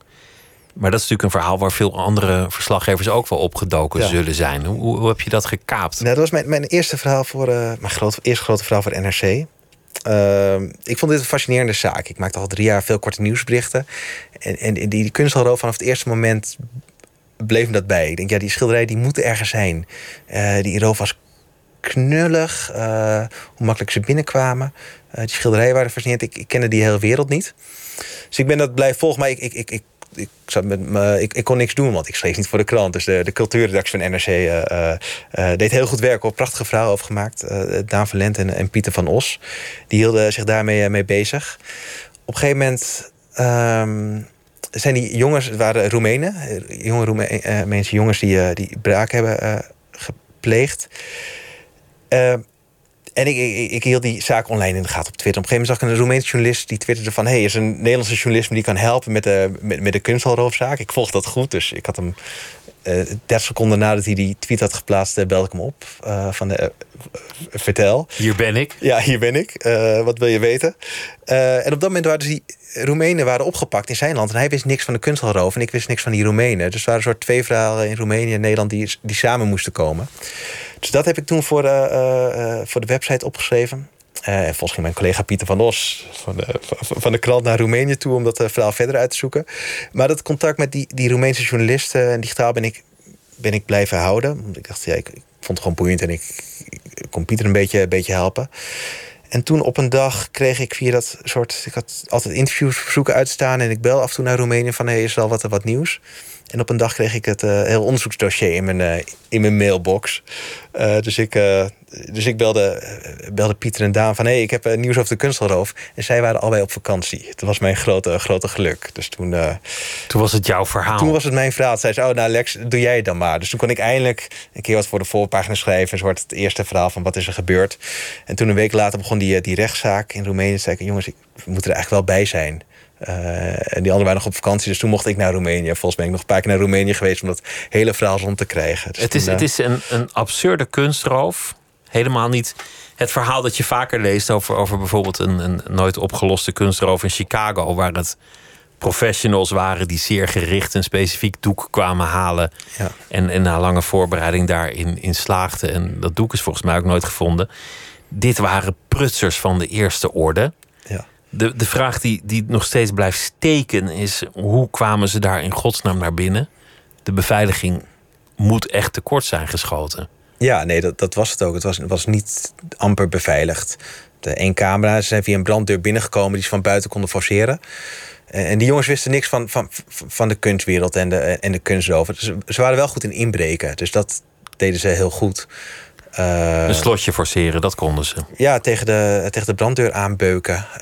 Maar dat is natuurlijk een verhaal waar veel andere verslaggevers ook wel opgedoken zullen zijn. Hoe, hoe, heb je dat gekaapt? Nou, dat was mijn, mijn eerste verhaal voor uh, mijn groot, eerste grote verhaal voor NRC. Uh, ik vond dit een fascinerende zaak. Ik maakte al drie jaar veel korte nieuwsberichten. En, en die, die kunsthal vanaf het eerste moment bleef me dat bij. Ik denk, ja, die schilderijen die moeten ergens zijn. Uh, die roof was knullig, uh, hoe makkelijk ze binnenkwamen. Uh, die schilderijen waren fascinerend. Ik, ik kende die hele wereld niet. Dus ik ben dat blijven volgen. Maar ik, ik, ik, ik, ik, zat met me, ik, kon niks doen, want ik schreef niet voor de krant. Dus de, de cultuurredactie van NRC deed heel goed werk. Op prachtige verhalen over gemaakt. Daan van Lent en, en, Pieter van Os. Die hielden zich daarmee mee bezig. Op een gegeven moment... Um, zijn die jongens, het waren Roemenen, jonge Roemeense uh, jongens die, uh, die braak hebben gepleegd. en ik, ik, ik, hield die zaak online in de gaten op Twitter. Op een gegeven moment zag ik een Roemeense journalist die twitterde van... hé, hey, is een Nederlandse journalist die kan helpen met de, met, met de kunsthalroofzaak. Ik volg dat goed, dus ik had hem... Uh, 30 seconden nadat hij die tweet had geplaatst, belde ik hem op. van de, vertel. Hier ben ik. Ja, hier ben ik. wat wil je weten? en op dat moment waren dus die Roemenen waren opgepakt in zijn land. En hij wist niks van de kunsthalroof. En ik wist niks van die Roemenen. Dus het waren een soort twee verhalen in Roemenië en Nederland die, die samen moesten komen. Dus dat heb ik toen voor, uh, uh, voor de website opgeschreven. En volgens ging mijn collega Pieter van Os van de, van de krant naar Roemenië toe om dat verhaal verder uit te zoeken. Maar dat contact met die, die Roemeense journalisten en digitaal ben ik, ben ik blijven houden. Ik dacht, ja, ik, ik vond het gewoon boeiend en ik, ik kon Pieter een beetje, een beetje helpen. En toen op een dag kreeg ik via dat soort. Ik had altijd interviewsverzoeken uitstaan. En ik bel af en toe naar Roemenië van: hey, is er al wat, wat nieuws? En op een dag kreeg ik het uh, heel onderzoeksdossier in mijn, uh, in mijn mailbox. Uh, dus ik, dus ik belde, belde Pieter en Daan van... hé, hey, ik heb nieuws over de kunstelroof. En zij waren allebei op vakantie. Dat was mijn grote, grote geluk. Dus toen... toen was het jouw verhaal? Toen was het mijn verhaal. Zij zei, oh, nou Lex, doe jij het dan maar. Dus toen kon ik eindelijk een keer wat voor de voorpagina schrijven. Een soort het eerste verhaal van wat is er gebeurd. En toen een week later begon die, die rechtszaak in Roemenië. Toen zei ik, jongens, ik, we moeten er eigenlijk wel bij zijn. Uh, en die anderen waren nog op vakantie, dus toen mocht ik naar Roemenië. Volgens mij ben ik nog een paar keer naar Roemenië geweest om dat hele verhaal rond te krijgen. Dus het, is, uh, het is een, een absurde kunstroof. Helemaal niet het verhaal dat je vaker leest over, over bijvoorbeeld een, een nooit opgeloste kunstroof in Chicago, waar het professionals waren die zeer gericht een specifiek doek kwamen halen. Ja. En, en na lange voorbereiding daarin in slaagden. En dat doek is volgens mij ook nooit gevonden. Dit waren prutsers van de eerste orde. De, de vraag die, die nog steeds blijft steken is: hoe kwamen ze daar in godsnaam naar binnen? De beveiliging moet echt tekort zijn geschoten. Ja, nee, dat, dat was het ook. Het was, was niet amper beveiligd. De één camera, ze zijn via een branddeur binnengekomen die ze van buiten konden forceren. En die jongens wisten niks van, van, van de kunstwereld en de, en de ze waren wel goed in inbreken, dus dat deden ze heel goed. Uh, een slotje forceren, dat konden ze. Ja, tegen de, tegen de branddeur aanbeuken. Uh,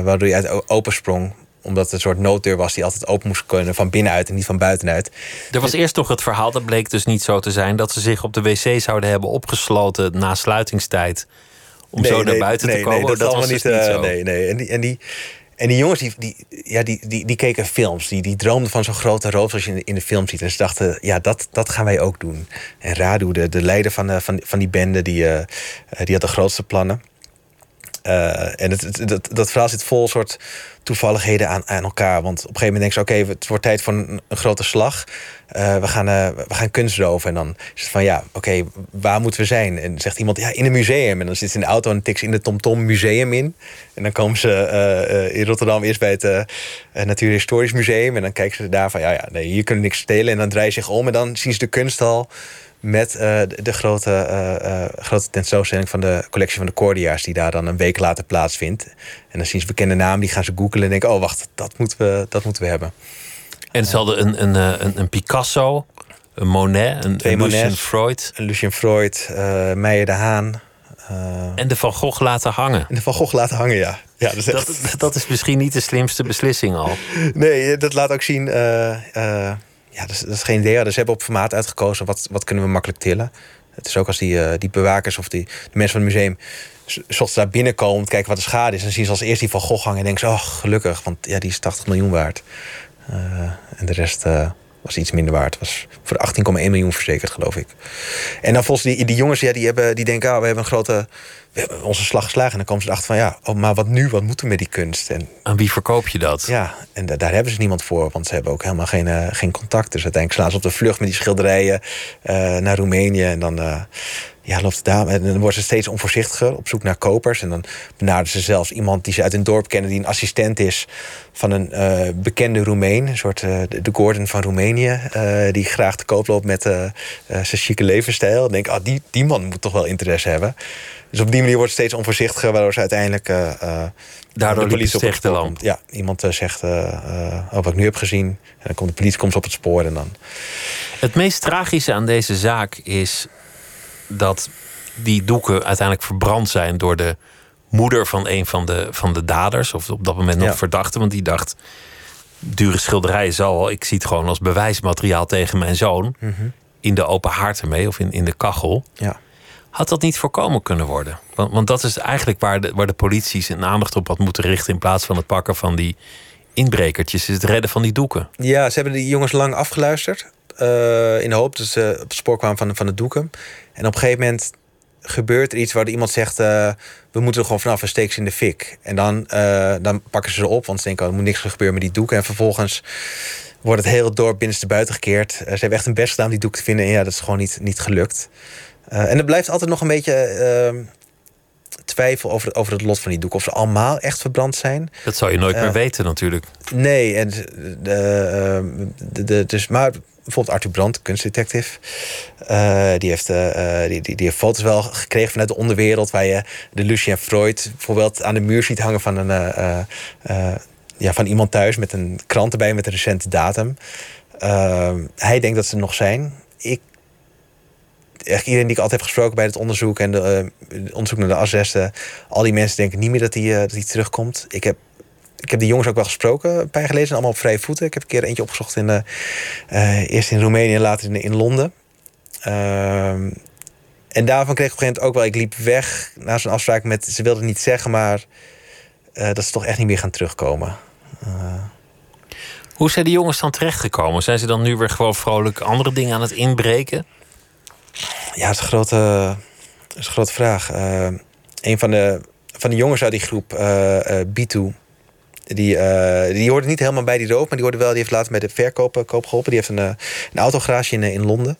waardoor je uit open sprong omdat het een soort nooddeur was die altijd open moest kunnen van binnenuit en niet van buitenuit. Er was eerst nog het verhaal, dat bleek dus niet zo te zijn, dat ze zich op de wc zouden hebben opgesloten na sluitingstijd. Om nee, zo naar buiten nee, te komen. Dat, dat was was niet, dus niet uh, zo. Nee, nee. En die, en die, en die jongens die, die, ja, die, die, die keken films. Die, die droomden van zo'n grote roof zoals je in de, in de film ziet. En ze dachten, ja, dat, dat gaan wij ook doen. En Radu, de, de leider van, uh, van, van die bende, die, uh, die had de grootste plannen. Uh, en het, het, dat, dat verhaal zit vol soort toevalligheden aan, aan elkaar. Want op een gegeven moment denk je, oké, het wordt tijd voor een, grote slag. Uh, we, gaan, uh, we gaan kunst roven. En dan is het van, ja, oké, waar moeten we zijn? En zegt iemand, ja, in een museum. En dan zit ze in de auto en tikt ze in de TomTom museum in. En dan komen ze in Rotterdam eerst bij het Natuurhistorisch Museum. En dan kijken ze daar van, ja, ja, nee, hier kunnen niks stelen. En dan draaien ze zich om en dan zien ze de kunsthal met uh, de, de, grote, uh, grote tentoonstelling van de collectie van de Cordia's... die daar dan een week later plaatsvindt. En dan zien ze bekende namen, die gaan ze googelen en denken... oh, wacht, dat moeten we, dat moeten we hebben. En ze hadden een, een, een, een Picasso, een Monet, een, Lucien Freud... Een Lucien Freud, Meijer de Haan... en de Van Gogh laten hangen. En de Van Gogh laten hangen, ja. ja dat, is echt... dat, dat is misschien niet de slimste beslissing al. Nee, dat laat ook zien ja, dat is, geen idee. Dus ze hebben op formaat uitgekozen. Wat, wat kunnen we makkelijk tillen? Het is ook als die, uh, die bewakers of die, de mensen van het museum... zoals daar binnenkomen om te kijken wat de schade is... dan zien ze als eerst die van Gogh hangen en denken ze... oh, gelukkig, want ja, die is 80 miljoen waard. Uh, en de rest uh, was iets minder waard. Was voor 18,1 miljoen verzekerd, geloof ik. En dan volgens die, die jongens, ja, die, hebben, die denken... Oh, we hebben een grote... Onze slag geslagen. En dan komen ze erachter van... ja, oh, maar wat nu? Wat moeten we met die kunst? En Aan wie verkoop je dat? ja, en da- daar hebben ze niemand voor, want ze hebben ook helemaal geen, eh, geen contact. Dus uiteindelijk slaan ze op de vlucht met die schilderijen eh, naar Roemenië. En dan, eh, ja, loopt daar. En dan worden ze steeds onvoorzichtiger op zoek naar kopers. En dan benaderen ze zelfs iemand die ze uit hun dorp kennen, die een assistent is van een bekende Roemeen. Een soort de Gordon van Roemenië. die graag te koop loopt met zijn chique levensstijl. Dan denk ik, ah, die, die man moet toch wel interesse hebben. Dus op die manier wordt het steeds onvoorzichtiger, waardoor ze uiteindelijk. eh, Daardoor de het op het spoor komt. Ja, iemand eh, zegt eh, oh, wat ik nu heb gezien. En dan komt de politie komt op het spoor en dan. Het meest tragische aan deze zaak is dat die doeken uiteindelijk verbrand zijn door de moeder van een van de, van de daders, of op dat moment nog Ja. verdachte, want die dacht: dure schilderijen zal ik zie het gewoon als bewijsmateriaal tegen mijn zoon in de open haard ermee of in, in de kachel. Ja. Had dat niet voorkomen kunnen worden? Want, want dat is eigenlijk waar de, waar de politie zijn aandacht op had moeten richten in plaats van het pakken van die inbrekertjes, is het redden van die doeken. ja, ze hebben die jongens lang afgeluisterd. eh, in de hoop dat ze op het spoor kwamen van, van de doeken. En op een gegeven moment gebeurt er iets waar iemand zegt... eh, we moeten er gewoon vanaf een steeks in de fik. En dan, eh, dan pakken ze ze op, want ze denken... Oh, er moet niks gebeuren met die doeken. En vervolgens wordt het hele dorp binnenste buiten gekeerd. Ze hebben echt hun best gedaan om die doek te vinden. En ja, dat is gewoon niet, niet gelukt. Eh, en er blijft altijd nog een beetje eh, twijfel over, over het lot van die doek. Of ze allemaal echt verbrand zijn. Dat zou je nooit meer weten natuurlijk. Nee, en de, ehm, de, de, dus, maar bijvoorbeeld Arthur Brandt, kunstdetective, eh, die, heeft, eh, eh, die, die, die heeft foto's wel gekregen vanuit de onderwereld, waar je de Lucien Freud bijvoorbeeld aan de muur ziet hangen van, een, eh, eh, eh, ja, van iemand thuis met een krant erbij met een recente datum. Ehm, hij denkt dat ze er nog zijn. Ik iedereen die ik altijd heb gesproken bij het onderzoek en de, eh, onderzoek naar de asresten, al die mensen denken niet meer dat hij dat die terugkomt. Ik heb ik heb die jongens ook wel gesproken, een paar. Allemaal op vrije voeten. Ik heb een keer eentje opgezocht in, eh, eh, eerst in Roemenië en later in, in Londen. Ehm, en daarvan kreeg ik op een gegeven moment ook wel... Ik liep weg na zo'n afspraak met... Ze wilden niet zeggen, maar dat ze toch echt niet meer gaan terugkomen. Hoe zijn die jongens dan terechtgekomen? Zijn ze dan nu weer gewoon vrolijk andere dingen aan het inbreken? Ja, het is een grote, Dat is een grote vraag. Uh, een van de, van de jongens uit die groep, uh, B2, die, uh, die hoorde niet helemaal bij die roof, maar die hoorde wel, die heeft later bij de verkoop koop geholpen. Die heeft een, een autogarage in, in Londen.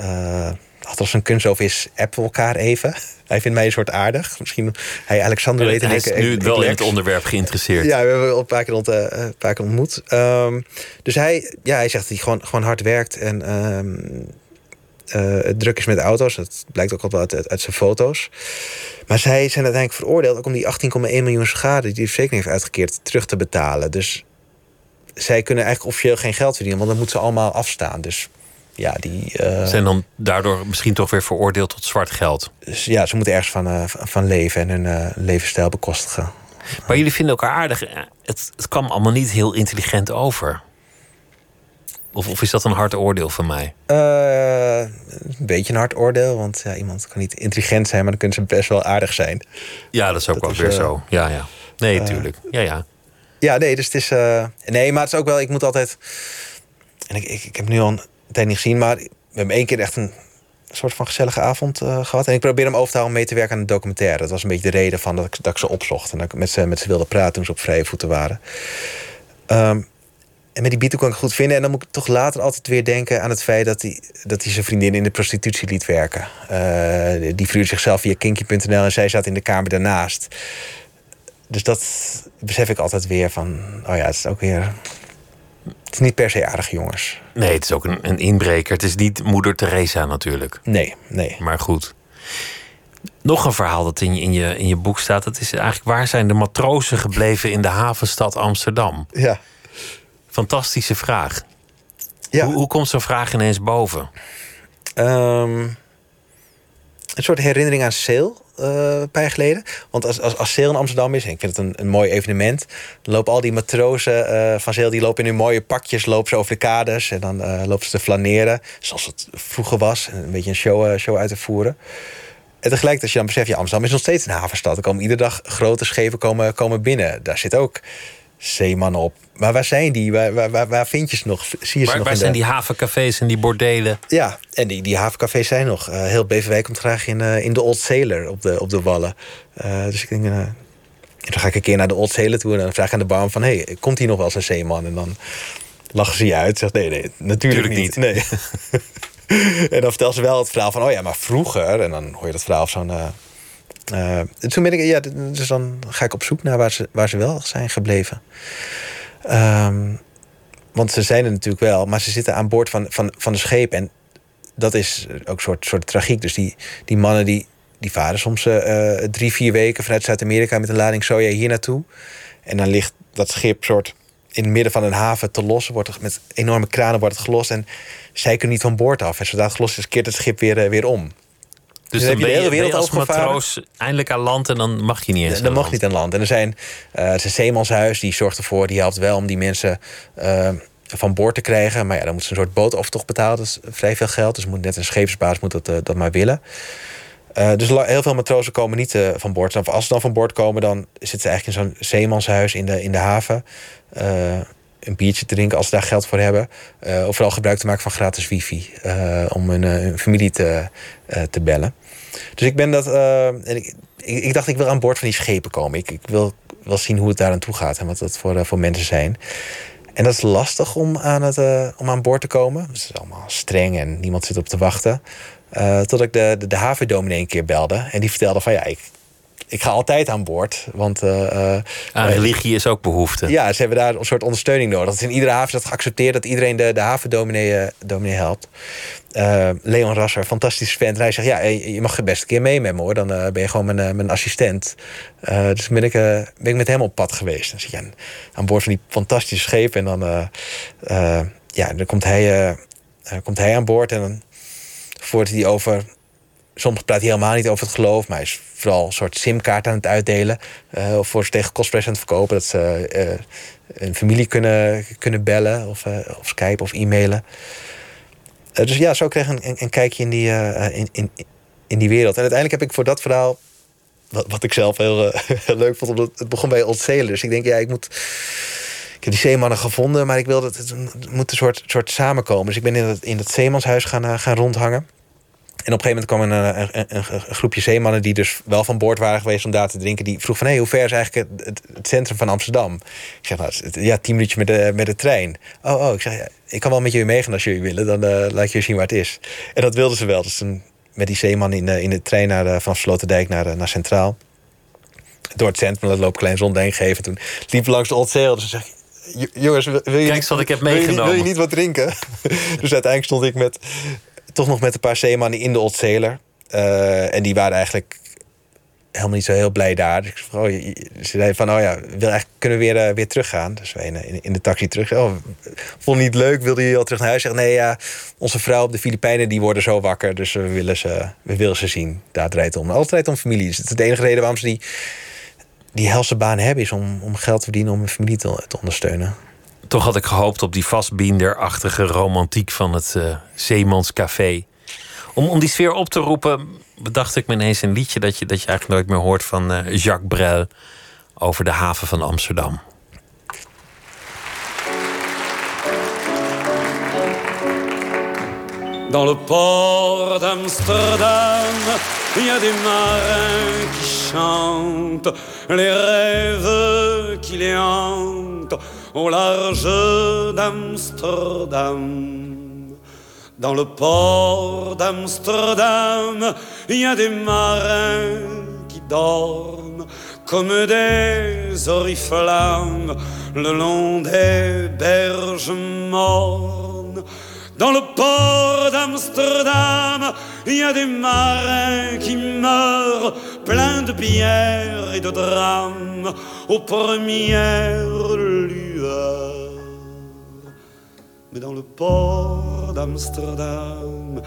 Uh, als een kunst over is, appen elkaar even. Hij vindt mij een soort aardig. Misschien hij Alexander weet. Hij is ik, nu ik, wel in het onderwerp geïnteresseerd. Ja, we hebben een paar keer, ont, uh, een paar keer ontmoet. Um, dus hij, ja, hij zegt dat hij gewoon, gewoon hard werkt en um, uh, het druk is met auto's. Dat blijkt ook al wel uit, uit, zijn foto's. Maar zij zijn uiteindelijk veroordeeld ook om die 18,1 miljoen schade die de verzekering heeft uitgekeerd terug te betalen. Dus zij kunnen eigenlijk officieel geen geld verdienen, want dan moeten ze allemaal afstaan. Dus ja, die. Uh, zijn dan daardoor misschien toch weer veroordeeld tot zwart geld. Dus ja, ze moeten ergens van, uh, van leven en hun uh, levensstijl bekostigen. Maar jullie vinden elkaar aardig. Het, het kwam allemaal niet heel intelligent over. Of, of is dat een hard oordeel van mij? een beetje een hard oordeel, want ja, iemand kan niet intelligent zijn, maar dan kunnen ze best wel aardig zijn. Ja, dat is ook wel weer zo. Ja, ja. Nee, tuurlijk. Ja, ja. Ja, nee, dus het is. nee, maar het is ook wel, ik moet altijd. En ik, ik, ik heb nu al een tijd niet gezien, maar we hebben één keer echt een soort van gezellige avond uh, gehad. En ik probeer hem over te houden om mee te werken aan een documentaire. Dat was een beetje de reden van dat ik, dat ik ze opzocht. En dat ik met ze, met ze wilde praten toen ze op vrije voeten waren. Um, en met die Bito kan ik goed vinden. En dan moet ik toch later altijd weer denken aan het feit dat hij, dat hij zijn vriendin in de prostitutie liet werken. Uh, die verhuurde zichzelf via kinky.nl en zij zat in de kamer daarnaast. Dus dat besef ik altijd weer van, oh ja, het is ook weer het is niet per se aardige jongens. Nee, het is ook een, een inbreker. Het is niet moeder Teresa natuurlijk. Nee, nee. Maar goed. Nog een verhaal dat in je, in, je, in je boek staat. Dat is eigenlijk waar zijn de matrozen gebleven in de havenstad Amsterdam? Ja. Fantastische vraag. Ja. Hoe, hoe komt zo'n vraag ineens boven? Um, een soort herinnering aan Seel. Uh, een paar jaar geleden. Want als, als, als Seel in Amsterdam is, en ik vind het een, een mooi evenement, dan lopen al die matrozen uh, van Seel, die lopen in hun mooie pakjes, lopen ze over de kades en dan uh, lopen ze te flaneren, zoals het vroeger was, en een beetje een show, show uit te voeren. En tegelijk als je dan beseft, ja, Amsterdam is nog steeds een havenstad. Er komen iedere dag grote schepen komen, komen binnen. Daar zit ook zeemannen op. Maar waar zijn die? Waar, waar, waar, vind je ze nog? Zie je waar, ze nog waar zijn die havencafés en die bordelen? Ja, en die, die havencafés zijn nog. Uh, heel Beverwijk komt graag in, uh, in de Old Sailor op de, op de Wallen. Uh, dus ik denk, dan ga ik een keer naar de Old Sailor toe... en dan vraag ik aan de barman van... hey, komt hier nog wel eens een zeeman? En dan lachen ze je uit. Zegt, nee, nee, natuurlijk niet. niet. Nee. en dan vertelt ze wel het verhaal van... oh ja, maar vroeger... en dan hoor je dat verhaal van zo'n... Uh, toen ben ik, ja, dus dan ga ik op zoek naar waar ze, waar ze wel zijn gebleven. Um, want ze zijn er natuurlijk wel, maar ze zitten aan boord van, van, van de scheep. En dat is ook een soort, soort tragiek. Dus die, die mannen die, die varen soms uh, drie, vier weken vanuit Zuid-Amerika met een lading soja hier naartoe. En dan ligt dat schip soort in het midden van een haven te lossen. Wordt met enorme kranen wordt het gelost. En zij kunnen niet van boord af. En zodra het gelost is, keert het schip weer, weer om. Dus, dan, je, de hele wereld als matroos eindelijk aan land en dan mag je niet eens. Dan mag je niet aan land. En er zijn uh, het zeemanshuis die zorgt ervoor, die helpt wel om die mensen uh, van boord te krijgen. Maar ja, dan moet ze een soort bootaftocht betalen. Dat is vrij veel geld. Dus moet net een scheepsbaas moet dat, uh, dat maar willen. dus heel veel matrozen komen niet van boord. Of als ze dan van boord komen, dan zitten ze eigenlijk in zo'n zeemanshuis in de, in de haven een biertje te drinken als ze daar geld voor hebben. Uh, of vooral gebruik te maken van gratis wifi. Uh, om hun, hun, familie te, uh, te bellen. Dus ik ben dat. en ik, ik, dacht, ik wil aan boord van die schepen komen. Ik, ik wil, wil zien hoe het daar aan toe gaat en wat dat voor, voor mensen zijn. En dat is lastig om aan, het, om aan boord te komen. Het is allemaal streng en niemand zit op te wachten. tot ik de, de, de havendominee een keer belde. En die vertelde van ja, ik, ik ga altijd aan boord. Want, uh, aan religie is ook behoefte. Ja, ze hebben daar een soort ondersteuning nodig. Dat is in iedere haven dat geaccepteerd dat iedereen de, de havendominee uh, dominee helpt. Uh, Leon Rasser, fantastisch vent. Hij zegt, ja, je mag best een keer mee met me hoor. Dan ben je gewoon mijn, mijn assistent. dus ben ik, ben ik met hem op pad geweest. Dan zit je aan, aan boord van die fantastische scheep. En dan, ja, dan komt hij, komt hij aan boord. En dan voert hij over soms praat hij helemaal niet over het geloof, maar hij is vooral een soort simkaart aan het uitdelen. Uh, of voor ze tegen kostprijs aan het verkopen. Dat ze uh, een familie kunnen, kunnen bellen of, uh, of Skype of e-mailen. dus ja, zo kreeg ik een, kijkje in die, in, in, in die wereld. En uiteindelijk heb ik voor dat verhaal, wat, wat ik zelf heel, heel leuk vond, omdat het begon bij Sailor. Dus ik denk, ja, ik moet heb die zeemannen gevonden, maar ik wilde het, het moet een soort, soort samenkomen. Dus ik ben in dat, in dat zeemanshuis gaan, gaan rondhangen. En op een gegeven moment kwam een, een, een, een, groepje zeemannen die dus wel van boord waren geweest om daar te drinken. Die vroeg van hé, hey, hoe ver is eigenlijk het, het, centrum van Amsterdam? Ik zeg nou, ja, tien minuutjes met de, met de trein. Oh, oh, ik zeg ja, ik kan wel met jullie meegaan als jullie willen. Dan uh, laat je zien waar het is. En dat wilden ze wel. Dus toen met die zeeman in, in de trein naar, van Sloterdijk naar, naar Centraal. Door het centrum, dat loopt klein zonde heen geven. Toen liep langs de Old Sail. Dus zeg jongens, wil je, Kijk, wat ik heb meegenomen. Wil je, niet wat drinken? dus uiteindelijk stond ik met, toch nog met een paar zeemannen in de Old Sailor. Uh, en die waren eigenlijk helemaal niet zo heel blij daar. Dus oh, ze zei van, oh ja, wil eigenlijk, kunnen we weer, uh, weer teruggaan? Dus wij in, in, de taxi terug. Oh, vond niet leuk, wilde je al terug naar huis? Zeg, nee, ja, onze vrouw op de Filipijnen, die worden zo wakker. Dus we willen ze, we willen ze zien. Daar draait het om. Altijd om familie. Dus het is de enige reden waarom ze die die helse baan hebben is om, om geld te verdienen om een familie te ondersteunen. Toch had ik gehoopt op die vastbienderachtige romantiek van het uh, Zeemanscafé. Om, om die sfeer op te roepen, bedacht ik me ineens een liedje dat je, dat je eigenlijk nooit meer hoort van uh, Jacques Brel over de haven van Amsterdam. Dans le port d'Amsterdam, il y a des marins qui chantent les rêves qui les hantent au large d'Amsterdam. Dans le port d'Amsterdam, il y a des marins qui dorment comme des oriflammes le long des berges mornes dans le port d'Amsterdam, il y a des marins qui meurent, pleins de bière et de drames, aux premières lueurs. Mais dans le port d'Amsterdam,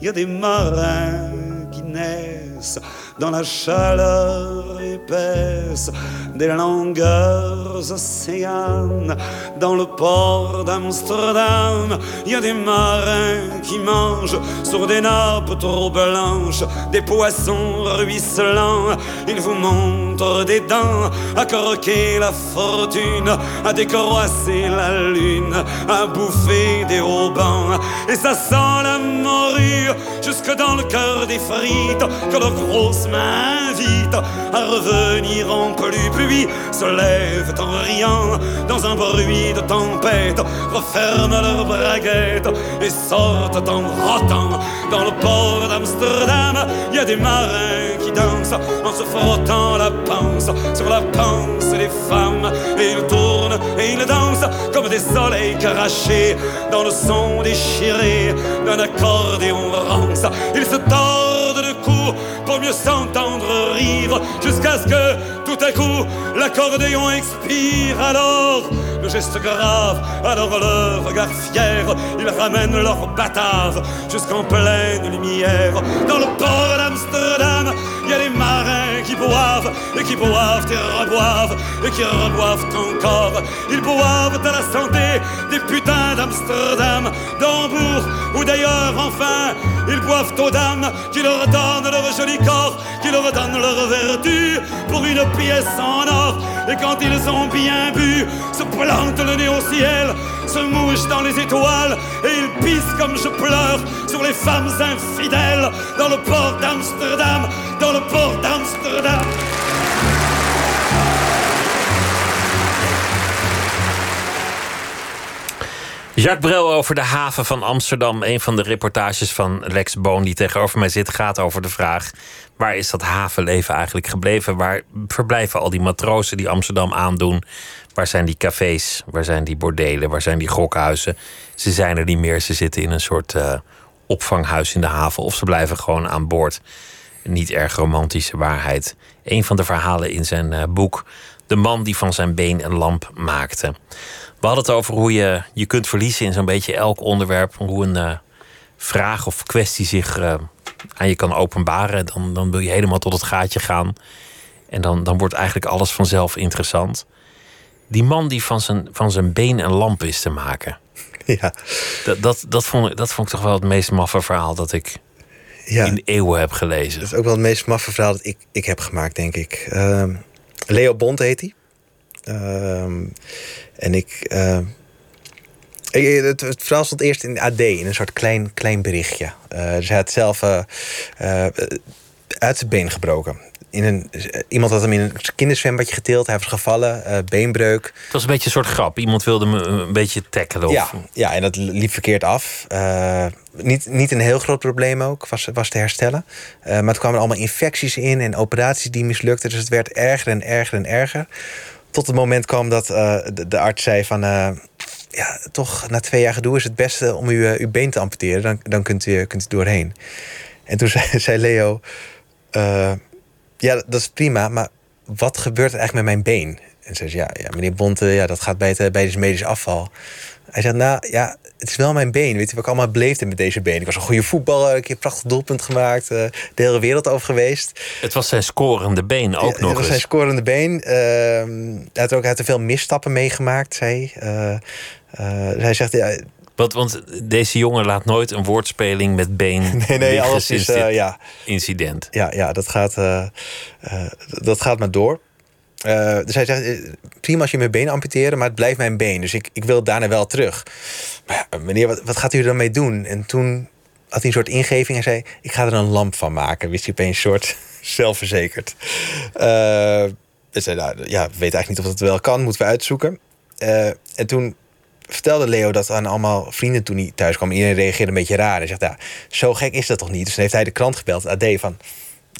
il y a des marins qui naissent dans la chaleur épaisse des longueurs océanes. Dans le port d'Amsterdam, il y a des marins qui mangent sur des nappes trop blanches des poissons ruisselants. Ils vous montrent des dents à croquer la fortune, à décroisser la lune, à bouffer des haubans. Et ça sent la morue jusque dans le cœur des frites que leurs grosses mains invitent à revenir en plus. Puis se lèvent en riant dans un bruit de tempête, referment leurs braguettes et sortent en rotant. Dans le port d'Amsterdam, il y a des marins qui dansent en se frottant la panse sur la panse des femmes. Et ils tournent et ils dansent comme des soleils crachés dans le son déchiré d'un accordéon rance. Ils se tordent le cou pour mieux s'entendre rire jusqu'à ce que tout à coup l'accordéon expire alors le geste grave. Alors le regard fier ils ramènent leur batave jusqu'en pleine lumière. Dans le port d'Amsterdam il y a des marins qui boivent et qui boivent et reboivent et qui reboivent encore. Ils boivent à la santé des putains d'Amsterdam d'Hambourg ou d'ailleurs enfin ils boivent aux dames qui leur donnent leur joli corps qui leur donnent leur vertu pour une pièce en or. Et quand ils ont bien bu, se plantent le nez au ciel, se mouchent dans les étoiles, et ils pissent comme je pleure sur les femmes infidèles dans le port d'Amsterdam, dans le port d'Amsterdam. Jacques Brel over de haven van Amsterdam. Een van de reportages van Lex Boon die tegenover mij zit, gaat over de vraag: waar is dat havenleven eigenlijk gebleven? Waar verblijven al die matrozen die Amsterdam aandoen? Waar zijn die cafés? Waar zijn die bordelen? Waar zijn die gokhuizen? Ze zijn er niet meer. Ze zitten in een soort uh, opvanghuis in de haven of ze blijven gewoon aan boord. Niet erg romantische waarheid. Een van de verhalen in zijn uh, boek. De man die van zijn been een lamp maakte. We hadden het over hoe je je kunt verliezen in zo'n beetje elk onderwerp. Hoe een uh, vraag of kwestie zich uh, aan je kan openbaren. Dan, dan wil je helemaal tot het gaatje gaan. En dan, dan wordt eigenlijk alles vanzelf interessant. Die man die van zijn, van zijn been een lamp is te maken. Ja. Dat, dat, dat, vond, dat vond ik toch wel het meest maffe verhaal dat ik ja. in eeuwen heb gelezen. Dat is ook wel het meest maffe verhaal dat ik, ik heb gemaakt, denk ik. Uh, Leo Bond heet hij. Uh, en ik, uh, Het, het verhaal stond eerst in de AD, in een soort klein, klein berichtje. Uh, ze had zelf uh, uh, uit zijn been gebroken. In een, iemand had hem in een kinderzwembadje getild. Hij was gevallen, beenbreuk. Het was een beetje een soort grap. Iemand wilde hem een beetje tackelen. Of... Ja, ja, en dat liep verkeerd af. niet, niet een heel groot probleem ook, was, was te herstellen. maar er kwamen allemaal infecties in en operaties die mislukten. Dus het werd erger en erger en erger. Tot het moment kwam dat de, de, arts zei van ja, toch na twee jaar gedoe is het beste om u, uh, uw been te amputeren. Dan, dan kunt, u, kunt u doorheen. En toen zei, zei Leo: Ja, dat is prima, maar wat gebeurt er eigenlijk met mijn been? En ze zei: Ja, ja meneer Bonte, ja, dat gaat bij het, bij het medisch afval. Hij zei, nou ja, het is wel mijn been. Weet je wat ik allemaal beleefd heb met deze been? Ik was een goede voetballer, ik heb een prachtig doelpunt gemaakt. Uh, de hele wereld over geweest. Het was zijn scorende been ook nog Het was zijn scorende been. Uh, hij, had ook, hij had veel misstappen meegemaakt, zei uh, hij. zegt, ja, want, want deze jongen laat nooit een woordspeling met been. Nee, nee, alles is ja. incident. Ja, ja dat, gaat, dat gaat maar door. Uh, dus hij zegt, eh, prima als je mijn been amputeren, maar het blijft mijn been. Dus ik, ik wil daarna wel terug. Maar ja, meneer, wat, wat gaat u er mee doen? En toen had hij een soort ingeving en zei... ik ga er een lamp van maken. Wist hij opeens een soort zelfverzekerd. Uh, dus zei, nou, ja, weet eigenlijk niet of dat wel kan. Moeten we uitzoeken. En toen vertelde Leo dat aan allemaal vrienden toen hij thuis kwam. Iedereen reageerde een beetje raar. Hij zegt, ja, zo gek is dat toch niet? Dus dan heeft hij de krant gebeld, AD, van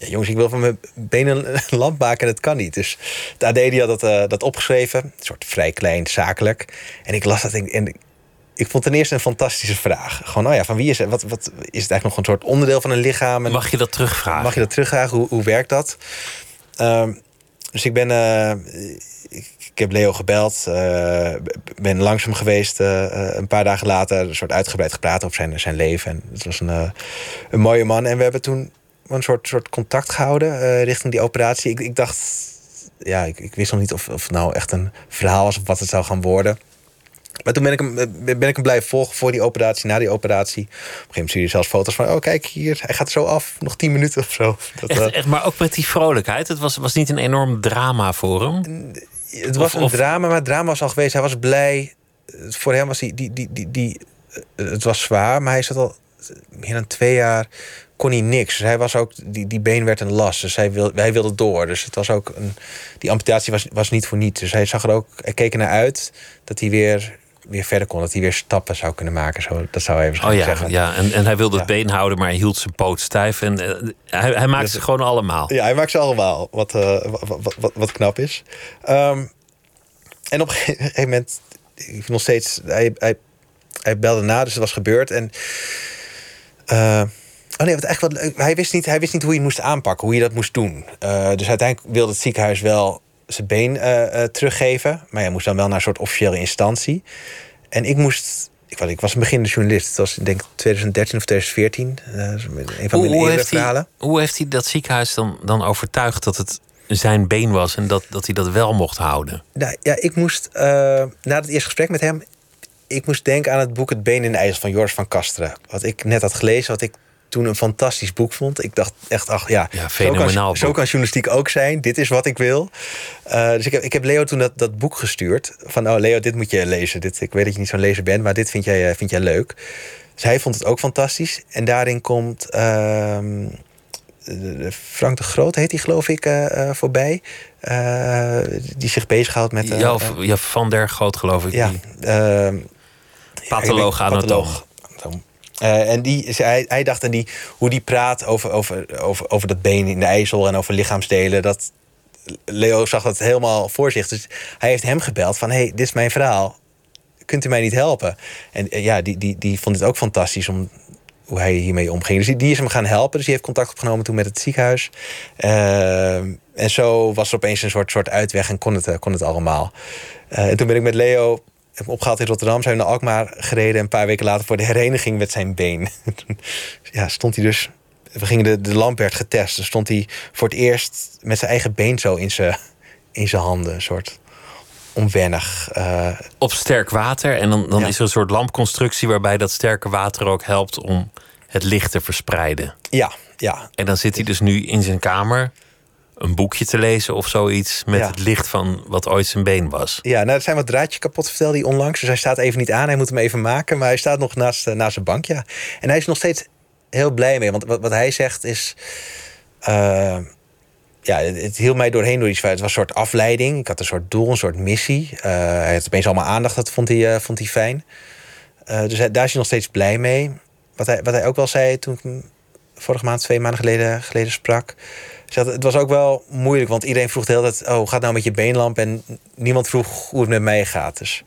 ja, jongens, ik wil van mijn benen een lamp maken en dat kan niet. Dus de AD die had dat, uh, dat opgeschreven. Een soort vrij klein, zakelijk. En ik las dat en ik vond ten eerste een fantastische vraag. Gewoon, oh ja, van wie is het? Wat, wat is het eigenlijk nog een soort onderdeel van een lichaam? En mag je dat terugvragen? Mag je dat terugvragen? Hoe, hoe werkt dat? Uh, dus ik ben... Uh, ik heb Leo gebeld, uh, ben langzaam geweest. een paar dagen later, een soort uitgebreid gepraat over zijn, zijn leven. En het was een, een mooie man. En we hebben toen een soort, soort contact gehouden uh, richting die operatie. Ik, ik dacht, ja, ik, ik, wist nog niet of, of het nou echt een verhaal was of wat het zou gaan worden. Maar toen ben ik hem, eh, ben ik hem blijven volgen voor die operatie, na die operatie. Op een gegeven moment stuurde je zelfs foto's van... oh, kijk hier, hij gaat zo af, nog tien minuten of zo. Dat, echt, uh, echt, maar ook met die vrolijkheid. Het was, was niet een enorm drama voor hem? Het was een drama, maar het drama was al geweest. Hij was blij. Voor hem was die, die, die, die, die... Het was zwaar, maar hij zat al meer dan twee jaar kon hij niks. Dus hij was ook, die, die been werd een last. Dus hij, wil, hij wilde door. Dus het was ook een, die amputatie was, was niet voor niets. Dus hij zag er ook, hij keek er naar uit dat hij weer, weer verder kon. Dat hij weer stappen zou kunnen maken. Zo, dat zou hij even oh, ja, zeggen. Ja, en, en hij wilde het been houden, maar hij hield zijn poot stijf. En uh, hij, hij maakte ze gewoon allemaal. Ja, hij maakt ze allemaal. Wat, uh, wat, wat, wat, knap is. Um, en op een gegeven moment, ik nog steeds, hij, hij, hij belde na, dus het was gebeurd. En uh, Oh nee, wat echt wat leuk. Hij wist, niet, hij wist niet hoe je moest aanpakken, hoe je dat moest doen. Uh, dus uiteindelijk wilde het ziekenhuis wel zijn been uh, uh, teruggeven. Maar hij moest dan wel naar een soort officiële instantie. En ik moest. Ik, was, ik was een beginnende journalist. Het was denk ik 2013 of 2014. een van hoe, eerste verhalen. Hij, hoe heeft hij dat ziekenhuis dan, dan overtuigd dat het zijn been was en dat, dat hij dat wel mocht houden? Nou, ja, ik moest na het eerste gesprek met hem. Ik moest denken aan het boek Het Been in de IJssel van Joris van Kasteren. Wat ik net had gelezen, wat ik toen een fantastisch boek vond. Ik dacht echt, ach ja, ja fenomenaal zo, kan, zo kan journalistiek ook zijn. Dit is wat ik wil. Uh, dus ik heb, ik heb Leo toen dat, dat boek gestuurd. Van, oh Leo, dit moet je lezen. Dit, ik weet dat je niet zo'n lezer bent, maar dit vind jij, eh, vind jij leuk. Dus hij vond het ook fantastisch. En daarin komt... Uh, Frank de Groot heet hij, geloof ik, uh, voorbij. Die zich bezighoudt met. Ja, ja, Van der Groot, geloof ik. Ja, ehm, patholoog, anatoom. Uh, en die, hij, hij dacht aan die, hoe die praat over, over, over, over dat been in de ijzel en over lichaamsdelen. Dat Leo zag dat helemaal voor zich. Dus hij heeft hem gebeld van: hey, dit is mijn verhaal. Kunt u mij niet helpen? En uh, ja, die, die, die vond het ook fantastisch om hoe hij hiermee omging. Dus die, die is hem gaan helpen. Dus die heeft contact opgenomen toen met het ziekenhuis. Uh, en zo was er opeens een soort, soort uitweg en kon het, kon het allemaal. en toen ben ik met Leo opgehaald in Rotterdam. Zijn we naar Alkmaar gereden. Een paar weken later voor de hereniging met zijn been. ja, stond hij dus... We gingen de, de lamp werd getest. Dan stond hij voor het eerst met zijn eigen been zo in zijn, in zijn handen. Een soort onwennig. Uh... Op sterk water. En dan, dan is er een soort lampconstructie... waarbij dat sterke water ook helpt om het licht te verspreiden. Ja, ja. En dan zit hij dus nu in zijn kamer een boekje te lezen of zoiets met Ja. het licht van wat ooit zijn been was. Ja, nou, er zijn wat draadjes kapot, vertelde hij onlangs. Dus hij staat even niet aan. Hij moet hem even maken. Maar hij staat nog naast, eh, naast zijn bank, ja. En hij is nog steeds heel blij mee. Want wat, wat hij zegt is... eh, ja, het, het hield mij doorheen door iets. Het was een soort afleiding. Ik had een soort doel, een soort missie. Eh, hij had opeens allemaal aandacht. Dat vond hij, vond hij fijn. Dus hij- daar is hij nog steeds blij mee. Wat hij, wat hij ook wel zei toen ik hem vorige maand, twee maanden geleden, geleden sprak. Het was ook wel moeilijk, want iedereen vroeg de hele tijd... oh, hoe gaat het nou met je beenlamp? En niemand vroeg hoe het met mij gaat. Dus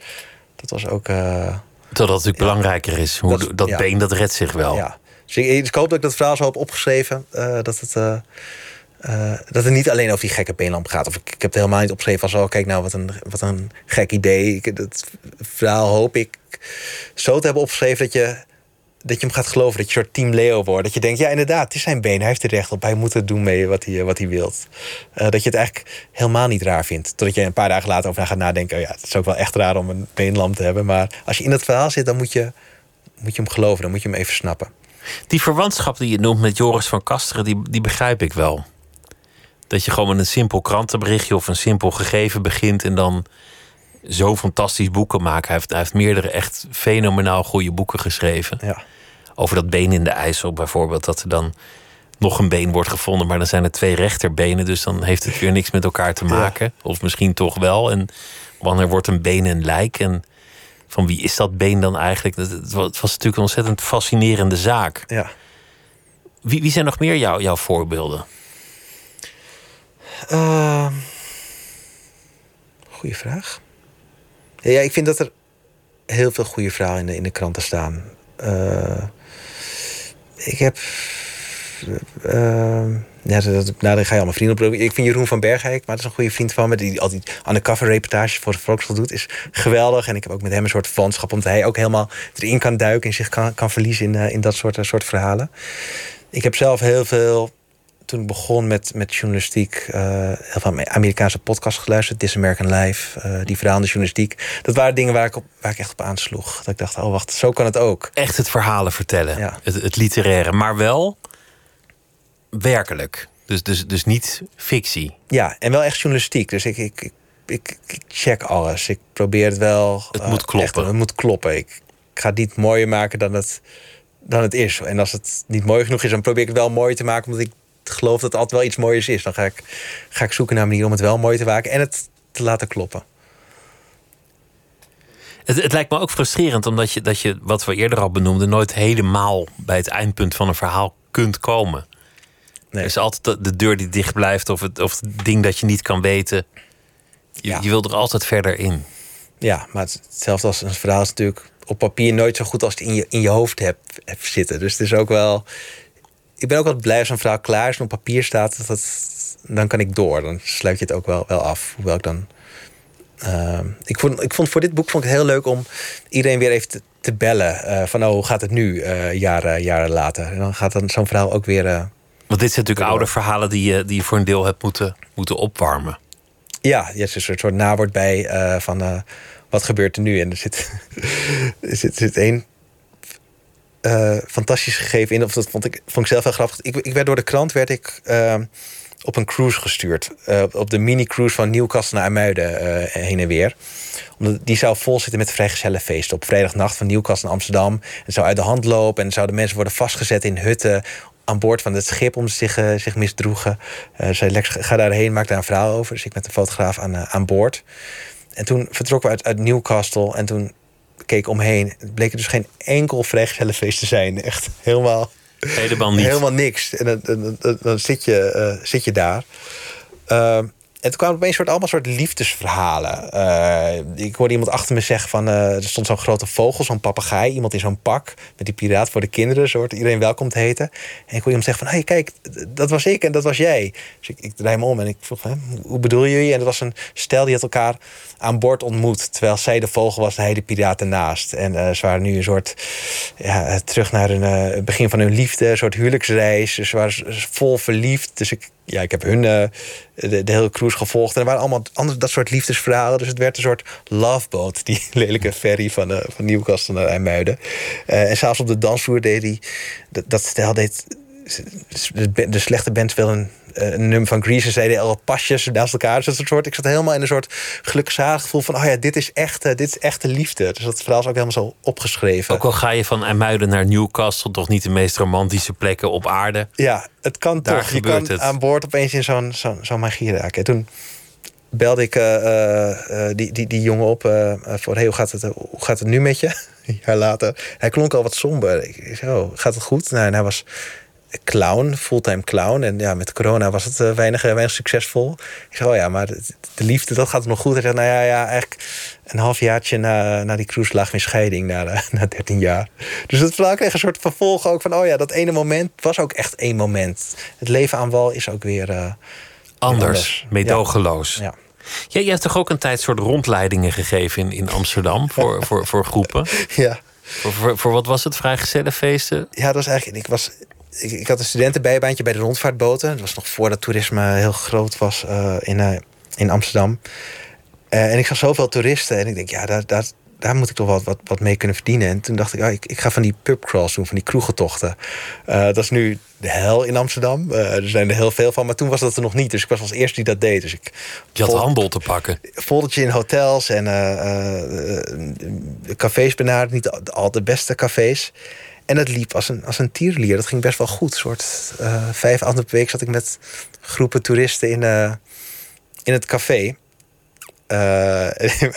dat was ook... eh, Terwijl dat natuurlijk belangrijker is. Hoe, Dat- dat ja. been, dat redt zich wel. ja. Dus ik, ik hoop dat ik dat verhaal zo heb opgeschreven. eh, dat, het, eh, dat het niet alleen over die gekke beenlamp gaat. Of ik, ik heb het helemaal niet opgeschreven als... oh, kijk nou, wat een, wat een gek idee. Ik, dat verhaal hoop ik zo te hebben opgeschreven... dat je, dat je hem gaat geloven, dat je soort team Leo wordt. Dat je denkt, ja inderdaad, het is zijn been. Hij heeft er recht op. Hij moet het doen mee wat hij, wat hij wilt. Eh, dat je het eigenlijk helemaal niet raar vindt. Totdat je een paar dagen later over na gaat nadenken... oh ja, het is ook wel echt raar om een beenlamp te hebben. Maar als je in dat verhaal zit, dan moet je, moet je hem geloven. Dan moet je hem even snappen. Die verwantschap die je noemt met Joris van Kasteren, die, die begrijp ik wel. Dat je gewoon met een simpel krantenberichtje of een simpel gegeven begint en dan zo fantastisch boeken maakt. Hij heeft, hij heeft meerdere echt fenomenaal goede boeken geschreven. Ja. Over dat been in de IJssel bijvoorbeeld, dat er dan nog een been wordt gevonden, maar dan zijn er twee rechterbenen, dus dan heeft het weer niks met elkaar te maken. Of misschien toch wel. En wanneer wordt een been een lijk? En van wie is dat been dan eigenlijk? Het was natuurlijk een ontzettend fascinerende zaak. Ja. Wie, wie zijn nog meer jou, jouw voorbeelden? Uh, goeie vraag. Ja, ik vind dat er heel veel goede verhalen in de, in de kranten staan. Uh, ik heb. Uh, ja, nou, ga je allemaal vrienden op. Ik vind Jeroen van Bergijk, maar dat is een goede vriend van me... die altijd undercover reportages voor Volkskrant doet, is geweldig. En ik heb ook met hem een soort vanschap... omdat hij ook helemaal erin kan duiken... en zich kan, kan verliezen in, uh, in dat soort, soort verhalen. Ik heb zelf heel veel toen ik begon met, met journalistiek, uh, heel veel Amerikaanse podcasts geluisterd. This American Life, uh, die verhaalde journalistiek. Dat waren dingen waar ik, op, waar ik echt op aansloeg. Dat ik dacht, oh wacht, zo kan het ook. Echt het verhalen vertellen, ja. het, het literaire, maar wel werkelijk. Dus, dus, dus niet fictie. Ja, en wel echt journalistiek. Dus ik, ik, ik, ik, ik check alles. Ik probeer het wel... Het uh, moet kloppen. Echt, het moet kloppen. Ik, ik ga het niet mooier maken dan het, dan het is. En als het niet mooi genoeg is, dan probeer ik het wel mooi te maken... omdat ik geloof dat het altijd wel iets mooiers is. Dan ga ik, ga ik zoeken naar een manier om het wel mooi te maken en het te laten kloppen. Het, het, lijkt me ook frustrerend, omdat je, dat je, wat we eerder al benoemden, nooit helemaal bij het eindpunt van een verhaal kunt komen. Nee. Er is altijd de deur die dicht blijft, of het, of het ding dat je niet kan weten. Je, ja. je wil er altijd verder in. Ja, maar hetzelfde als een verhaal is natuurlijk op papier nooit zo goed als het in je, in je hoofd hebt, hebt zitten. Dus het is ook wel ik ben ook wel blij als een verhaal klaar is en op papier staat. Dat dan kan ik door. Dan sluit je het ook wel, wel af. Hoewel ik dan. Uh, ik, vond, ik vond voor dit boek vond ik het heel leuk om iedereen weer even te, te bellen. Uh, van oh, hoe gaat het nu, uh, jaren, jaren later. En dan gaat dan zo'n verhaal ook weer. Want dit zijn natuurlijk oude verhalen die je, die je voor een deel hebt moeten, moeten opwarmen. Ja, er is een soort, soort nawoord bij van wat gebeurt er nu. En er zit, er zit, zit één uh, fantastisch gegeven in. Of dat vond ik, vond ik zelf wel grappig. Ik, werd door de krant werd ik, uh, op een cruise gestuurd. Uh, op de mini-cruise van Nieuwcastle naar IJmuiden heen en weer. Omdat die zou vol zitten met vrijgezellenfeesten. Op vrijdagnacht van Nieuwcastle naar Amsterdam. Het zou uit de hand lopen. En zouden mensen worden vastgezet in hutten aan boord van het schip om zich, zich misdroegen. Zei Lex, ga daarheen, maak daar een verhaal over. Dus ik met de fotograaf aan, aan boord. En toen vertrokken we uit, uit Newcastle. En toen keek omheen. Het bleek er dus geen enkel vrijgezellenfeest te zijn. Echt helemaal... Helemaal niet. Helemaal niks. En dan, dan, dan, dan zit, je, uh, zit je daar. Uh, toen kwamen opeens soort, allemaal soort liefdesverhalen. Uh, ik hoorde iemand achter me zeggen van... Uh, er stond zo'n grote vogel, zo'n papegaai. Iemand in zo'n pak met die piraat voor de kinderen. Zo iedereen welkom te heten. En ik hoorde iemand zeggen van... Hey, kijk, dat was ik en dat was jij. Dus ik, draai me om en ik vroeg... Hè, hoe bedoel je? En dat was een stel die had elkaar aan boord ontmoet. Terwijl zij de vogel was en hij de piraat ernaast. En uh, ze waren nu een soort... Ja, terug naar een, uh, begin van hun liefde. Een soort huwelijksreis. Ze waren vol verliefd. Dus ik, ja, ik heb hun uh, de, hele cruise gevolgd. En er waren allemaal andere, dat soort liefdesverhalen. Dus het werd een soort loveboat. Die lelijke ferry van, uh, van Nieuwcastle naar IJmuiden. Uh, en zelfs op de dansvloer deed hij... Dat, dat stel deed de, slechte band speelde een, eh, een nummer van Grease en zeiden al pasjes naast elkaar. Dus dat soort, ik zat helemaal in een soort gelukzalig gevoel van: oh ja, dit is echt, dit is echte liefde. Dus dat verhaal is ook helemaal zo opgeschreven. Ook al ga je van IJmuiden naar Newcastle, toch niet de meest romantische plekken op aarde. Ja, het kan Daar toch. Je kan het. aan boord opeens in zo'n zo'n zo'n magie raken. En toen belde ik eh, eh, eh, die, die, die jongen op eh, eh, voor: hey, hoe, gaat het, eh, hoe gaat het nu met je? Een jaar later. Hij klonk al wat somber. Ik zei: Oh, gaat het goed? Nou, en hij was clown, fulltime clown. En ja, met corona was het eh, weinig, eh, weinig succesvol. Ik zei: Oh ja, maar de, de liefde, dat gaat nog goed. Hij zei: Nou ja, ja eigenlijk een halfjaartje na, na die cruise lag mijn scheiding, na, eh, na 13 jaar. Dus het verhaal kreeg een soort vervolg ook van: Oh ja, dat ene moment was ook echt één moment. Het leven aan wal is ook weer. Anders, anders. meedogenloos. ja. Ja, je hebt toch ook een tijd soort rondleidingen gegeven in, in Amsterdam voor, voor, voor groepen? Ja. Voor, voor, voor wat was het? Vrijgezellenfeesten? Ja, dat was eigenlijk. Ik, was, ik, ik had een studentenbijbaantje bij de rondvaartboten. Dat was nog voordat toerisme heel groot was eh, in, eh, in Amsterdam. Eh, en ik zag zoveel toeristen. En ik denk, ja, daar, daar, daar moet ik toch wat, wat, wat mee kunnen verdienen. En toen dacht ik, oh, ik, ik ga van die pubcrawls doen, van die kroegentochten. Dat is nu de hel in Amsterdam. Er zijn er heel veel van. Maar toen was dat er nog niet. Dus ik was als eerste die dat deed. Dus ik Je had handel te pakken. foldertje in hotels en cafés benaderd. Niet al de beste cafés. En dat liep als een, als een tierlier. Dat ging best wel goed. Soort eh, vijf avonden per week zat ik met groepen toeristen in, eh, in het café. Eh,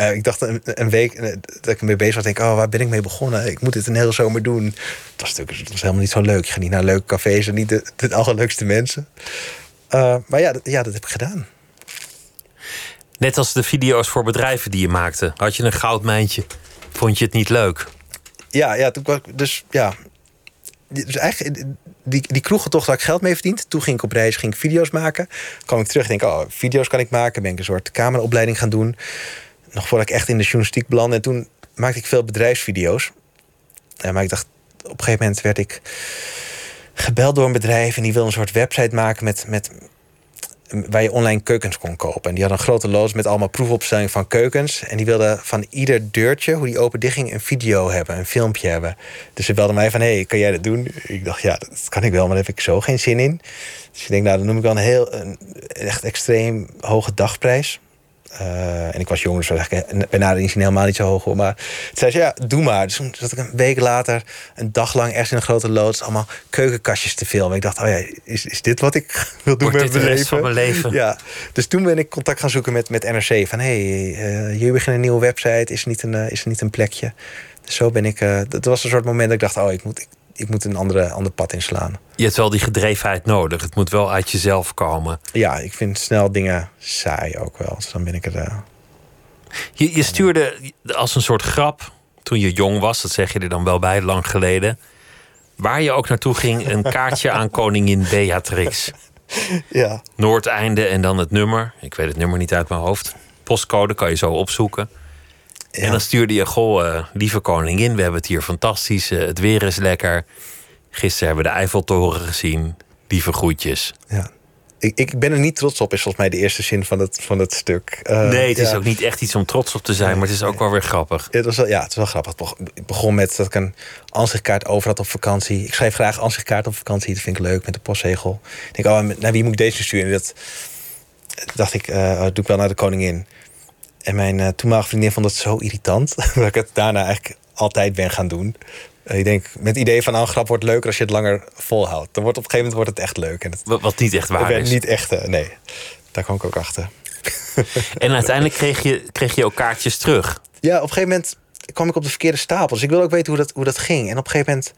ik dacht een, week dat ik ermee bezig was, denk oh, waar ben ik mee begonnen? Ik moet dit een hele zomer doen. Het was natuurlijk was helemaal niet zo leuk. Je gaat niet naar leuke cafés en niet de, de allerleukste mensen. Maar ja dat, ja, dat heb ik gedaan. Net als de video's voor bedrijven die je maakte. Had je een goudmijntje? Vond je het niet leuk? Ja, ja, toen kwam ik- dus ja. Dus eigenlijk, die, die kroegentocht waar ik geld mee verdiend. Toen ging ik op reis, ging ik video's maken. kwam ik terug, denk ik, oh, video's kan ik maken. Ben ik een soort cameraopleiding gaan doen. Nog voordat ik echt in de journalistiek belandde. En toen maakte ik veel bedrijfsvideo's. Ja, maar ik dacht, op een gegeven moment werd ik gebeld door een bedrijf. En die wilde een soort website maken met, met, waar je online keukens kon kopen. En die hadden een grote loods met allemaal proefopstellingen van keukens. En die wilden van ieder deurtje, hoe die open dicht ging, een video hebben, een filmpje hebben. Dus ze belden mij van, hey, kan jij dat doen? Ik dacht, ja, dat kan ik wel, maar daar heb ik zo geen zin in. Dus ik denk, nou, dan noem ik wel een heel, een echt extreem hoge dagprijs. Eh, en ik was jong, dus bij nader inzien helemaal niet zo hoog. Hoor. Maar toen zei ze, ja, doe maar. Dus toen zat ik een week later, een dag lang ergens in een grote loods... allemaal keukenkastjes te filmen. Ik dacht, oh ja, is, is dit wat ik wil doen Wordt met de mijn rest leven? van mijn leven? Ja, dus toen ben ik contact gaan zoeken met, met NRC. Van, hé, hey, eh, jullie beginnen een nieuwe website. Is er niet een, eh, is er niet een plekje? Dus zo ben ik... dat was een soort moment dat ik dacht, oh, ik moet, ik, ik moet een andere, ander pad inslaan. Je hebt wel die gedrevenheid nodig. Het moet wel uit jezelf komen. Ja, ik vind snel dingen saai ook wel. Dus dan ben ik er... eh, Je, je stuurde als een soort grap toen je jong was, dat zeg je er dan wel bij, lang geleden. Waar je ook naartoe ging, een kaartje aan koningin Beatrix. ja. Noordeinde en dan het nummer. Ik weet het nummer niet uit mijn hoofd. Postcode kan je zo opzoeken. Ja. En dan stuurde je, goh, eh, lieve koningin, we hebben het hier fantastisch. eh, het weer is lekker. Gisteren hebben we de Eiffeltoren gezien. Lieve groetjes. Ja. Ik, ik ben er niet trots op, is volgens mij de eerste zin van het, van het stuk. Eh, nee, het is ja. ook niet echt iets om trots op te zijn, maar het is ook wel weer grappig. Ja, het, was wel, ja, het is wel grappig. Het beg- Het begon met dat ik een ansichtkaart over had op vakantie. Ik schrijf graag ansichtkaart op vakantie. Dat vind ik leuk met de postzegel. Ik denk, oh, naar wie moet ik deze sturen? En dat dacht ik, oh, dat doe ik wel naar de koningin. En mijn eh, toenmalige vriendin vond het zo irritant... dat ik het daarna eigenlijk altijd ben gaan doen. Eh, ik denk, met het idee van, nou, een grap wordt leuker als je het langer volhoudt. Dan wordt op een gegeven moment wordt het echt leuk. En het Wat, wat niet echt waar is. niet echt, eh, nee. Daar kwam ik ook achter. En uiteindelijk kreeg je, kreeg je ook kaartjes terug. Ja, op een gegeven moment kwam ik op de verkeerde stapel. Dus ik wilde ook weten hoe dat, hoe dat ging. En op een gegeven moment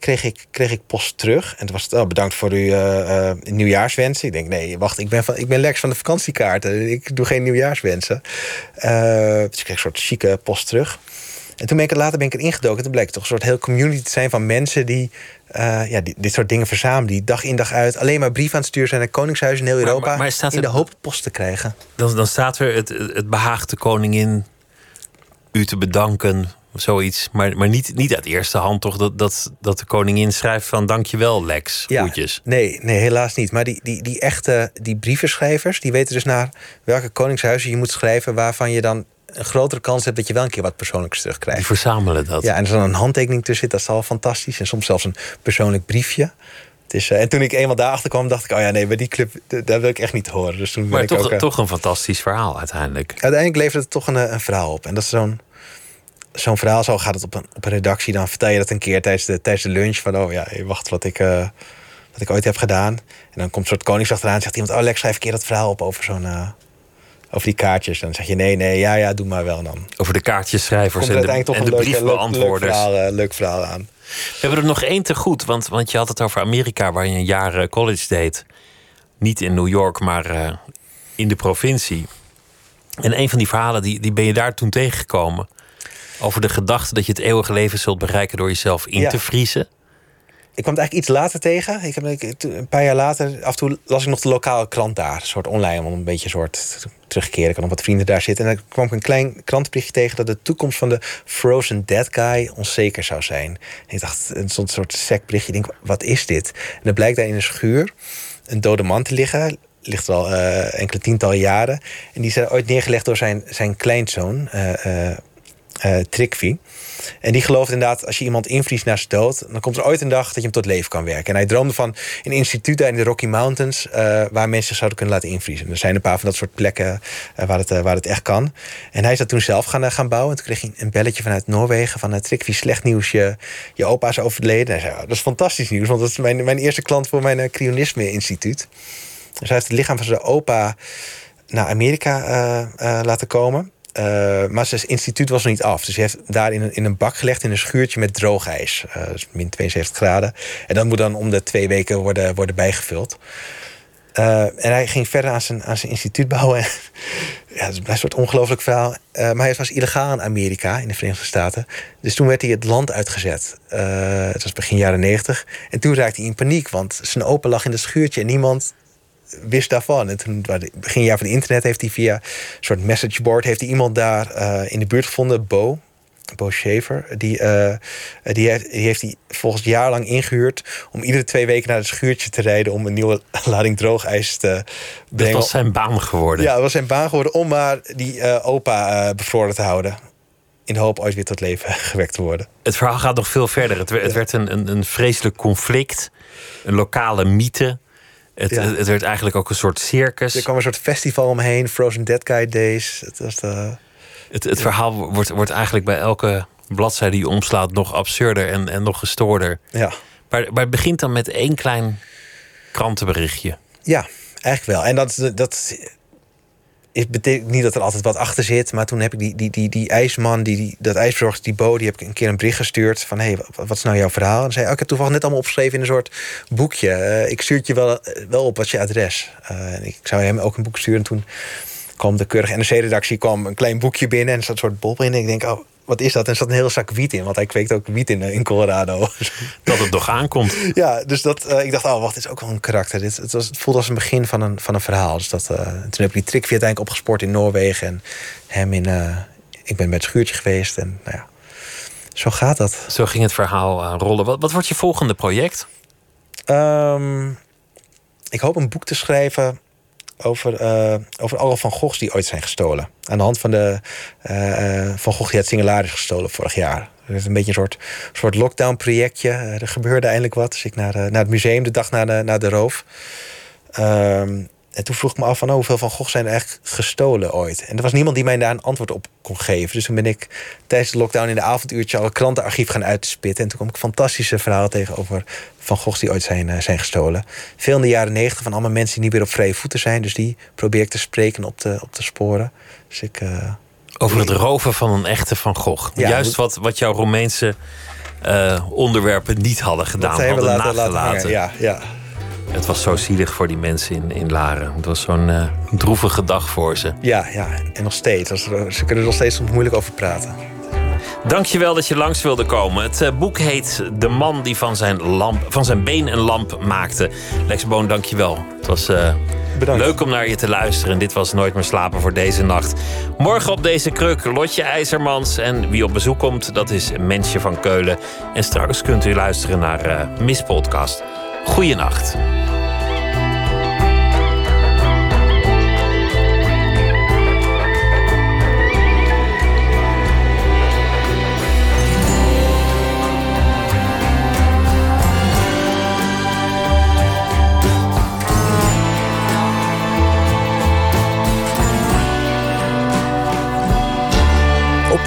kreeg ik, kreeg ik post terug. En toen was het, oh, bedankt voor uw eh, eh, nieuwjaarswensen. Ik denk, nee, wacht, ik ben, van, ik ben Lex van de vakantiekaarten. Ik doe geen nieuwjaarswensen. Eh, dus ik kreeg een soort chique post terug. En toen ben ik er later ben ik erin gedoken. Toen bleek het toch een soort heel community te zijn van mensen die, ja, die dit soort dingen verzamelen. Die dag in dag uit alleen maar brieven aan het sturen zijn naar koningshuizen in heel Maar- Europa. maar- maar staat in de er- hoop post te krijgen. Dan, dan staat er het, het behaagde koningin u te bedanken. Of Zoiets. Maar, maar niet, niet uit eerste hand toch dat, dat, dat de koningin schrijft van dankjewel Lex. Groetjes. Nee, nee, helaas niet. Maar die, die, die echte die brievenschrijvers, die weten dus naar welke koningshuizen je moet schrijven, waarvan je dan een grotere kans hebt dat je wel een keer wat persoonlijks Die terugkrijgt. verzamelen dat. Ja, en als er dan een handtekening tussen zit, dat is al fantastisch. En soms zelfs een persoonlijk briefje. Het is, en toen ik eenmaal daarachter kwam, dacht ik... oh ja, nee, bij die club, daar wil ik echt niet horen. Dus toen maar ben toch, ik ook, toch een fantastisch verhaal uiteindelijk. Uiteindelijk levert het toch een, een verhaal op. En dat is zo'n zo'n verhaal, zo gaat het op een, op een redactie. Dan vertel je dat een keer tijdens de, tijdens de lunch. Van, oh ja, wacht, wat ik, uh, wat ik ooit heb gedaan. En dan komt een soort konings achteraan zegt iemand... oh, Lex, schrijf een keer dat verhaal op over zo'n... Uh, over die kaartjes. Dan zeg je nee, nee, ja, ja, doe maar wel dan. Over de kaartjesschrijvers en de, en de briefbeantwoorders. Leuk, leuk, verhaal, uh, leuk verhaal aan. We hebben er nog één te goed, want, want je had het over Amerika... waar je een jaar college deed. Niet in New York, maar in de provincie. En een van die verhalen, die, die ben je daar toen tegengekomen. Over de gedachte dat je het eeuwige leven zult bereiken door jezelf in te vriezen. Ik kwam het eigenlijk iets later tegen. Ik heb, een paar jaar later, af en toe las ik nog de lokale krant daar. Een soort online, om een beetje soort terugkeren. Ik had nog wat vrienden daar zitten. En dan kwam ik een klein krantenberichtje tegen... dat de toekomst van de Frozen Dead Guy onzeker zou zijn. En ik dacht, een soort secberichtje. Ik denk, wat is dit? En dan blijkt daar in een schuur een dode man te liggen ligt al uh, enkele tientallen jaren. En die is ooit neergelegd door zijn, zijn kleinzoon, uh, uh, Trikvi. En die gelooft inderdaad, als je iemand invriest na zijn dood... dan komt er ooit een dag dat je hem tot leven kan werken. En hij droomde van een instituut daar in de Rocky Mountains... waar mensen zouden kunnen laten invriezen. Er zijn een paar van dat soort plekken waar, het, waar het echt kan. En hij is dat toen zelf gaan, gaan bouwen. En toen kreeg hij een belletje vanuit Noorwegen... van Trikvi, slecht nieuws, je, opa is overleden. En hij zei, oh, dat is fantastisch nieuws... want dat is mijn, mijn eerste klant voor mijn cryonisme-instituut. Dus hij heeft het lichaam van zijn opa naar Amerika uh, uh, laten komen. Uh, maar zijn instituut was nog niet af. Dus hij heeft daar in een, in een bak gelegd in een schuurtje met droog ijs. dus min 72 graden. En dat moet dan om de twee weken worden, worden bijgevuld. en hij ging verder aan zijn, aan zijn instituut bouwen. ja, dat is een soort ongelooflijk verhaal. maar hij was illegaal in Amerika, in de Verenigde Staten. Dus toen werd hij het land uitgezet. het was begin jaren 90. En toen raakte hij in paniek, want zijn opa lag in het schuurtje... en niemand wist daarvan. En toen, begin jaar van het internet, heeft hij via een soort messageboard... heeft hij iemand daar uh, in de buurt gevonden, Bo... Bo Schaefer, die, uh, die, heeft, die heeft hij volgens jarenlang ingehuurd om iedere twee weken naar het schuurtje te rijden om een nieuwe lading droogijs te brengen. Dat was zijn baan geworden. Ja, dat was zijn baan geworden om maar die uh, opa uh, bevroren te houden. In de hoop ooit weer tot leven gewekt te worden. Het verhaal gaat nog veel verder. Het, het werd een, een, een vreselijk conflict, een lokale mythe. Het, het, werd eigenlijk ook een soort circus. Er kwam een soort festival omheen, Frozen Dead Guy Days. Het, was de... het, het verhaal wordt, wordt eigenlijk bij elke bladzijde die omslaat nog absurder en, en nog gestoorder. Ja. Maar, maar het begint dan met één klein krantenberichtje. Ja, eigenlijk wel. En dat, dat het betekent niet dat er altijd wat achter zit. Maar toen heb ik die, die, die, die ijsman, die, die, dat ijsverzorgster, die Bo... die heb ik een keer een bericht gestuurd van... hé, hey, wat, is nou jouw verhaal? En zei oh, ik heb toevallig net allemaal opgeschreven in een soort boekje. Uh, ik stuur het je wel, wel op, wat je adres? Uh, en ik zou hem ook een boek sturen. En toen kwam de keurige NRC-redactie kwam een klein boekje binnen... en er zat een soort bol in. En ik denk, oh, wat is dat? En er zat een hele zak wiet in, want hij kweekt ook wiet in, eh, in Colorado. Dat het nog aankomt. Ja, dus dat, uh, ik dacht, oh wacht, dit is ook wel een karakter. Dit, het, was, het voelde als een begin van een, van een verhaal. Dus dat, uh, toen heb ik die trick uiteindelijk opgespoord in Noorwegen. En hem in, uh, ik ben het schuurtje geweest. En nou ja, zo gaat dat. Zo ging het verhaal rollen. Wat, wat wordt je volgende project? Um, ik hoop een boek te schrijven over, uh, over alle Van Goghs die ooit zijn gestolen. Aan de hand van de uh, Van Gogh die het Singularis gestolen vorig jaar. Het is een beetje een soort, soort lockdown-projectje. er gebeurde eindelijk wat. Dus ik naar, naar het museum de dag na de, na de roof. Um, en toen vroeg ik me af van oh, hoeveel van Gogh zijn er eigenlijk gestolen ooit. En er was niemand die mij daar een antwoord op kon geven. Dus toen ben ik tijdens de lockdown in de avonduurtje al een krantenarchief gaan uitspitten. En toen kwam ik fantastische verhalen tegen over Van Goghs die ooit zijn, uh, zijn gestolen. Veel in de jaren negentig van allemaal mensen die niet meer op vrije voeten zijn. Dus die probeer ik te spreken op de, op de sporen. Dus ik... Uh, over het roven van een echte Van Gogh. Ja, Juist wat, wat jouw Romeinse uh, onderwerpen niet hadden gedaan, hadden laten, nagelaten. ja, ja. Het was zo zielig voor die mensen in, in Laren. Het was zo'n uh, droevige dag voor ze. Ja, ja, en nog steeds. Ze kunnen er nog steeds moeilijk over praten. Dankjewel dat je langs wilde komen. Het uh, boek heet De man die van zijn, lamp, van zijn been een lamp maakte. Lex Boon, dankjewel. Het was uh, leuk om naar je te luisteren. Dit was Nooit meer slapen voor deze nacht. Morgen op deze kruk Lotje IJzermans. En wie op bezoek komt, dat is Mensje van Keulen. En straks kunt u luisteren naar uh, Miss Podcast. Goeienacht.